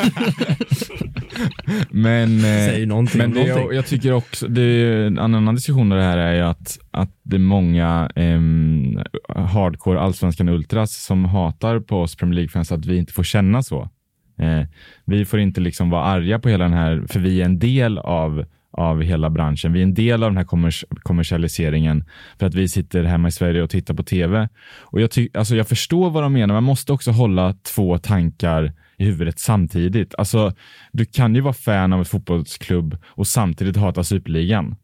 Men, eh, Säg någonting men det, någonting. jag, jag tycker också, det är, en annan diskussion av det här är ju att, att det är många ehm, hardcore allsvenskan ultras som hatar på oss Premier League-fans att vi inte får känna så. Eh, vi får inte liksom vara arga på hela den här, för vi är en del av av hela branschen. Vi är en del av den här kommers kommersialiseringen för att vi sitter hemma i Sverige och tittar på tv. Och jag, alltså jag förstår vad de menar, man måste också hålla två tankar i huvudet samtidigt. Alltså, du kan ju vara fan av en fotbollsklubb och samtidigt hata superligan.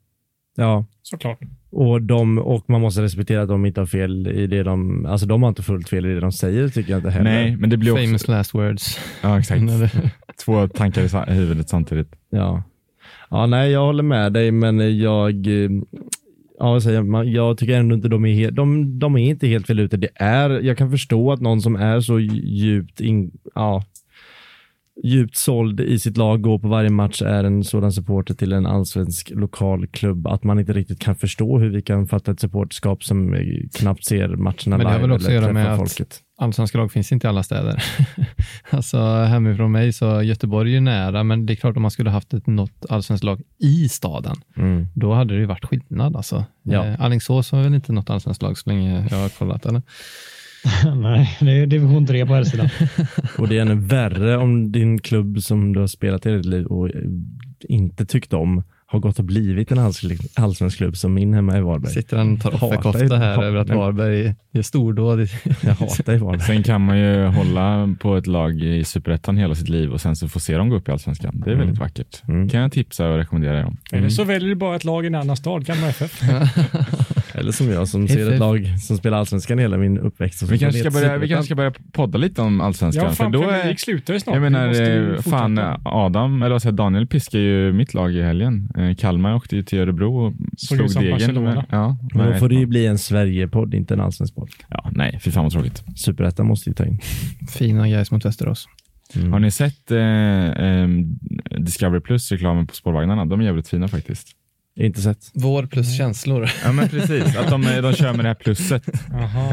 Ja, Såklart. och, de, och man måste respektera att de inte har fel i det de, alltså de har inte fullt fel i det de säger tycker jag inte heller. Nej, men det blir också... Famous last words. Ja, exakt. Två tankar i huvudet samtidigt. Ja. Ja, nej jag håller med dig men jag, eh, ja, vad säger jag tycker ändå inte de är helt, de, de är inte helt fel ute. Det är, jag kan förstå att någon som är så djupt in, ja, djupt såld i sitt lag, går på varje match, är en sådan supporter till en allsvensk lokal klubb att man inte riktigt kan förstå hur vi kan fatta ett supporterskap som eh, knappt ser matcherna Men det har väl också att göra med träffar att- folket. Allsvenska lag finns inte i alla städer. alltså hemifrån mig så Göteborg är ju nära, men det är klart om man skulle haft ett något allsvenskt lag i staden, Mm. då hade det ju varit skillnad. Alltså. Ja. Eh, Alingsås har väl inte något allsvenskt lag så länge jag har kollat, eller? Nej, det är division 3 på här sidan. Och det är ännu värre om din klubb som du har spelat i ditt liv och inte tyckt om har gått och blivit en allsvensk- klubb som min hemma i Varberg. Sitter han och tar offerkofta ju- här över att. Varberg gör stordåd. Jag hatar i Varberg. Sen kan man ju hålla på ett lag i superettan hela sitt liv och sen så få se dem gå upp i allsvenskan. Det är väldigt vackert. Mm. kan jag tipsa och rekommendera er om. Eller så väljer du bara ett lag i en annan stad, Kalmar FF. Eller som jag som ser ett lag som spelar allsvenskan hela min uppväxt. Vi kanske, ska börja, vi kanske ska börja podda lite om allsvenskan. Ja, fan, för då är, slutar ju snart. jag menar, eh, fan. Adam, eller vad säger jag, Daniel piskar ju mitt lag i helgen. Eh, Kalmar åkte ju till Örebro och Såg slog degen. Barcelona. Ja, Men då får det ju 1-0. bli en Sverige-podd, inte en allsvensk podd. ja, nej, fy fan vad tråkigt. Superettan måste ju ta in. Fina guys mot Västerås. Mm. Har ni sett eh, eh, Discovery Plus-reklamen på spårvagnarna? De är jävligt fina faktiskt. Inte sett. Vår plus känslor. Ja men precis, att de, de kör med det här plusset.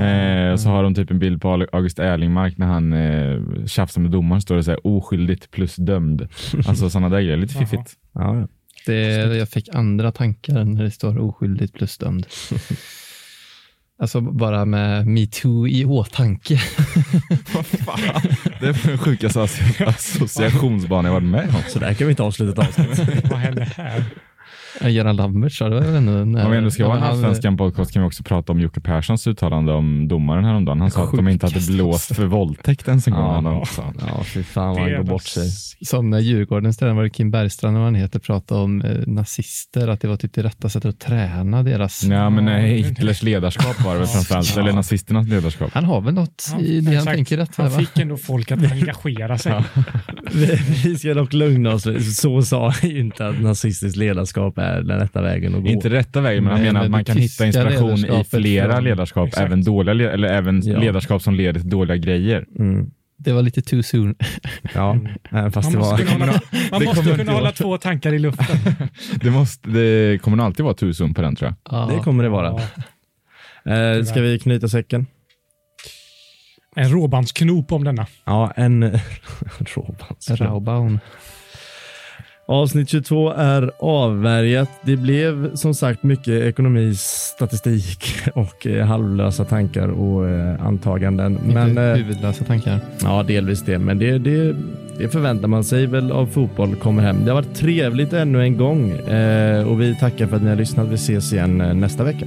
Eh, och så har de typ en bild på August Erlingmark när han eh, tjafsar med domaren. Står det så här oskyldigt plus dömd. Alltså sådana där grejer. Lite fiffigt. Ja, ja. Det, jag fick andra tankar när det står oskyldigt plus dömd. Alltså bara med metoo i åtanke. Vad fan? Det är den sjukaste asso- associationsbanan jag varit med om. Så där kan vi inte avsluta ett avsnitt. Vad händer här? Göran Lambert sa det när, Om vi ändå ska vara en allsvenskan podcast kan vi också prata om Jocke Perssons uttalande om domaren häromdagen. Han sa att de inte hade blåst för våldtäkt ens en gång. Ja, ja. fy fan vad han går var bort sig. Som när Djurgårdens tränare var det Kim Bergstrand, vad han heter, pratade om eh, nazister, att det var typ det rätta sättet att träna deras... Ja, men nej, Hitlers ledarskap var det väl framförallt, eller nazisternas ledarskap. Han har väl något Ja, i det han tänker rätt. Han va? fick ändå folk att engagera sig. Vi- Vi ska dock lugna oss. Så sa inte att nazistiskt ledarskap är den rätta vägen att gå. Inte rätta vägen, men han menar men att man kan hitta inspiration i flera från- ledarskap, Exakt. även dåliga, le- eller även Ja. ledarskap som leder till dåliga grejer. Mm. Det var lite too soon. Ja, fast Man det måste var... kunna hålla, man det måste kunna hålla två tankar i luften. Det, måste, det kommer nog alltid vara tusen på den tror jag. Ja. Det kommer det vara. Ja. Eh, ska vi knyta säcken? En råbandsknop om denna. Ja, en råbands. Raubaun. Avsnitt 22 är avvärjat. Det blev som sagt mycket ekonomi, statistik och eh, halvlösa tankar och eh, antaganden. Men eh, huvudlösa tankar. ja, delvis det. Men det, det, det förväntar man sig väl av fotboll kommer hem. Det har varit trevligt ännu en gång och vi tackar för att ni har lyssnat. Vi ses igen nästa vecka.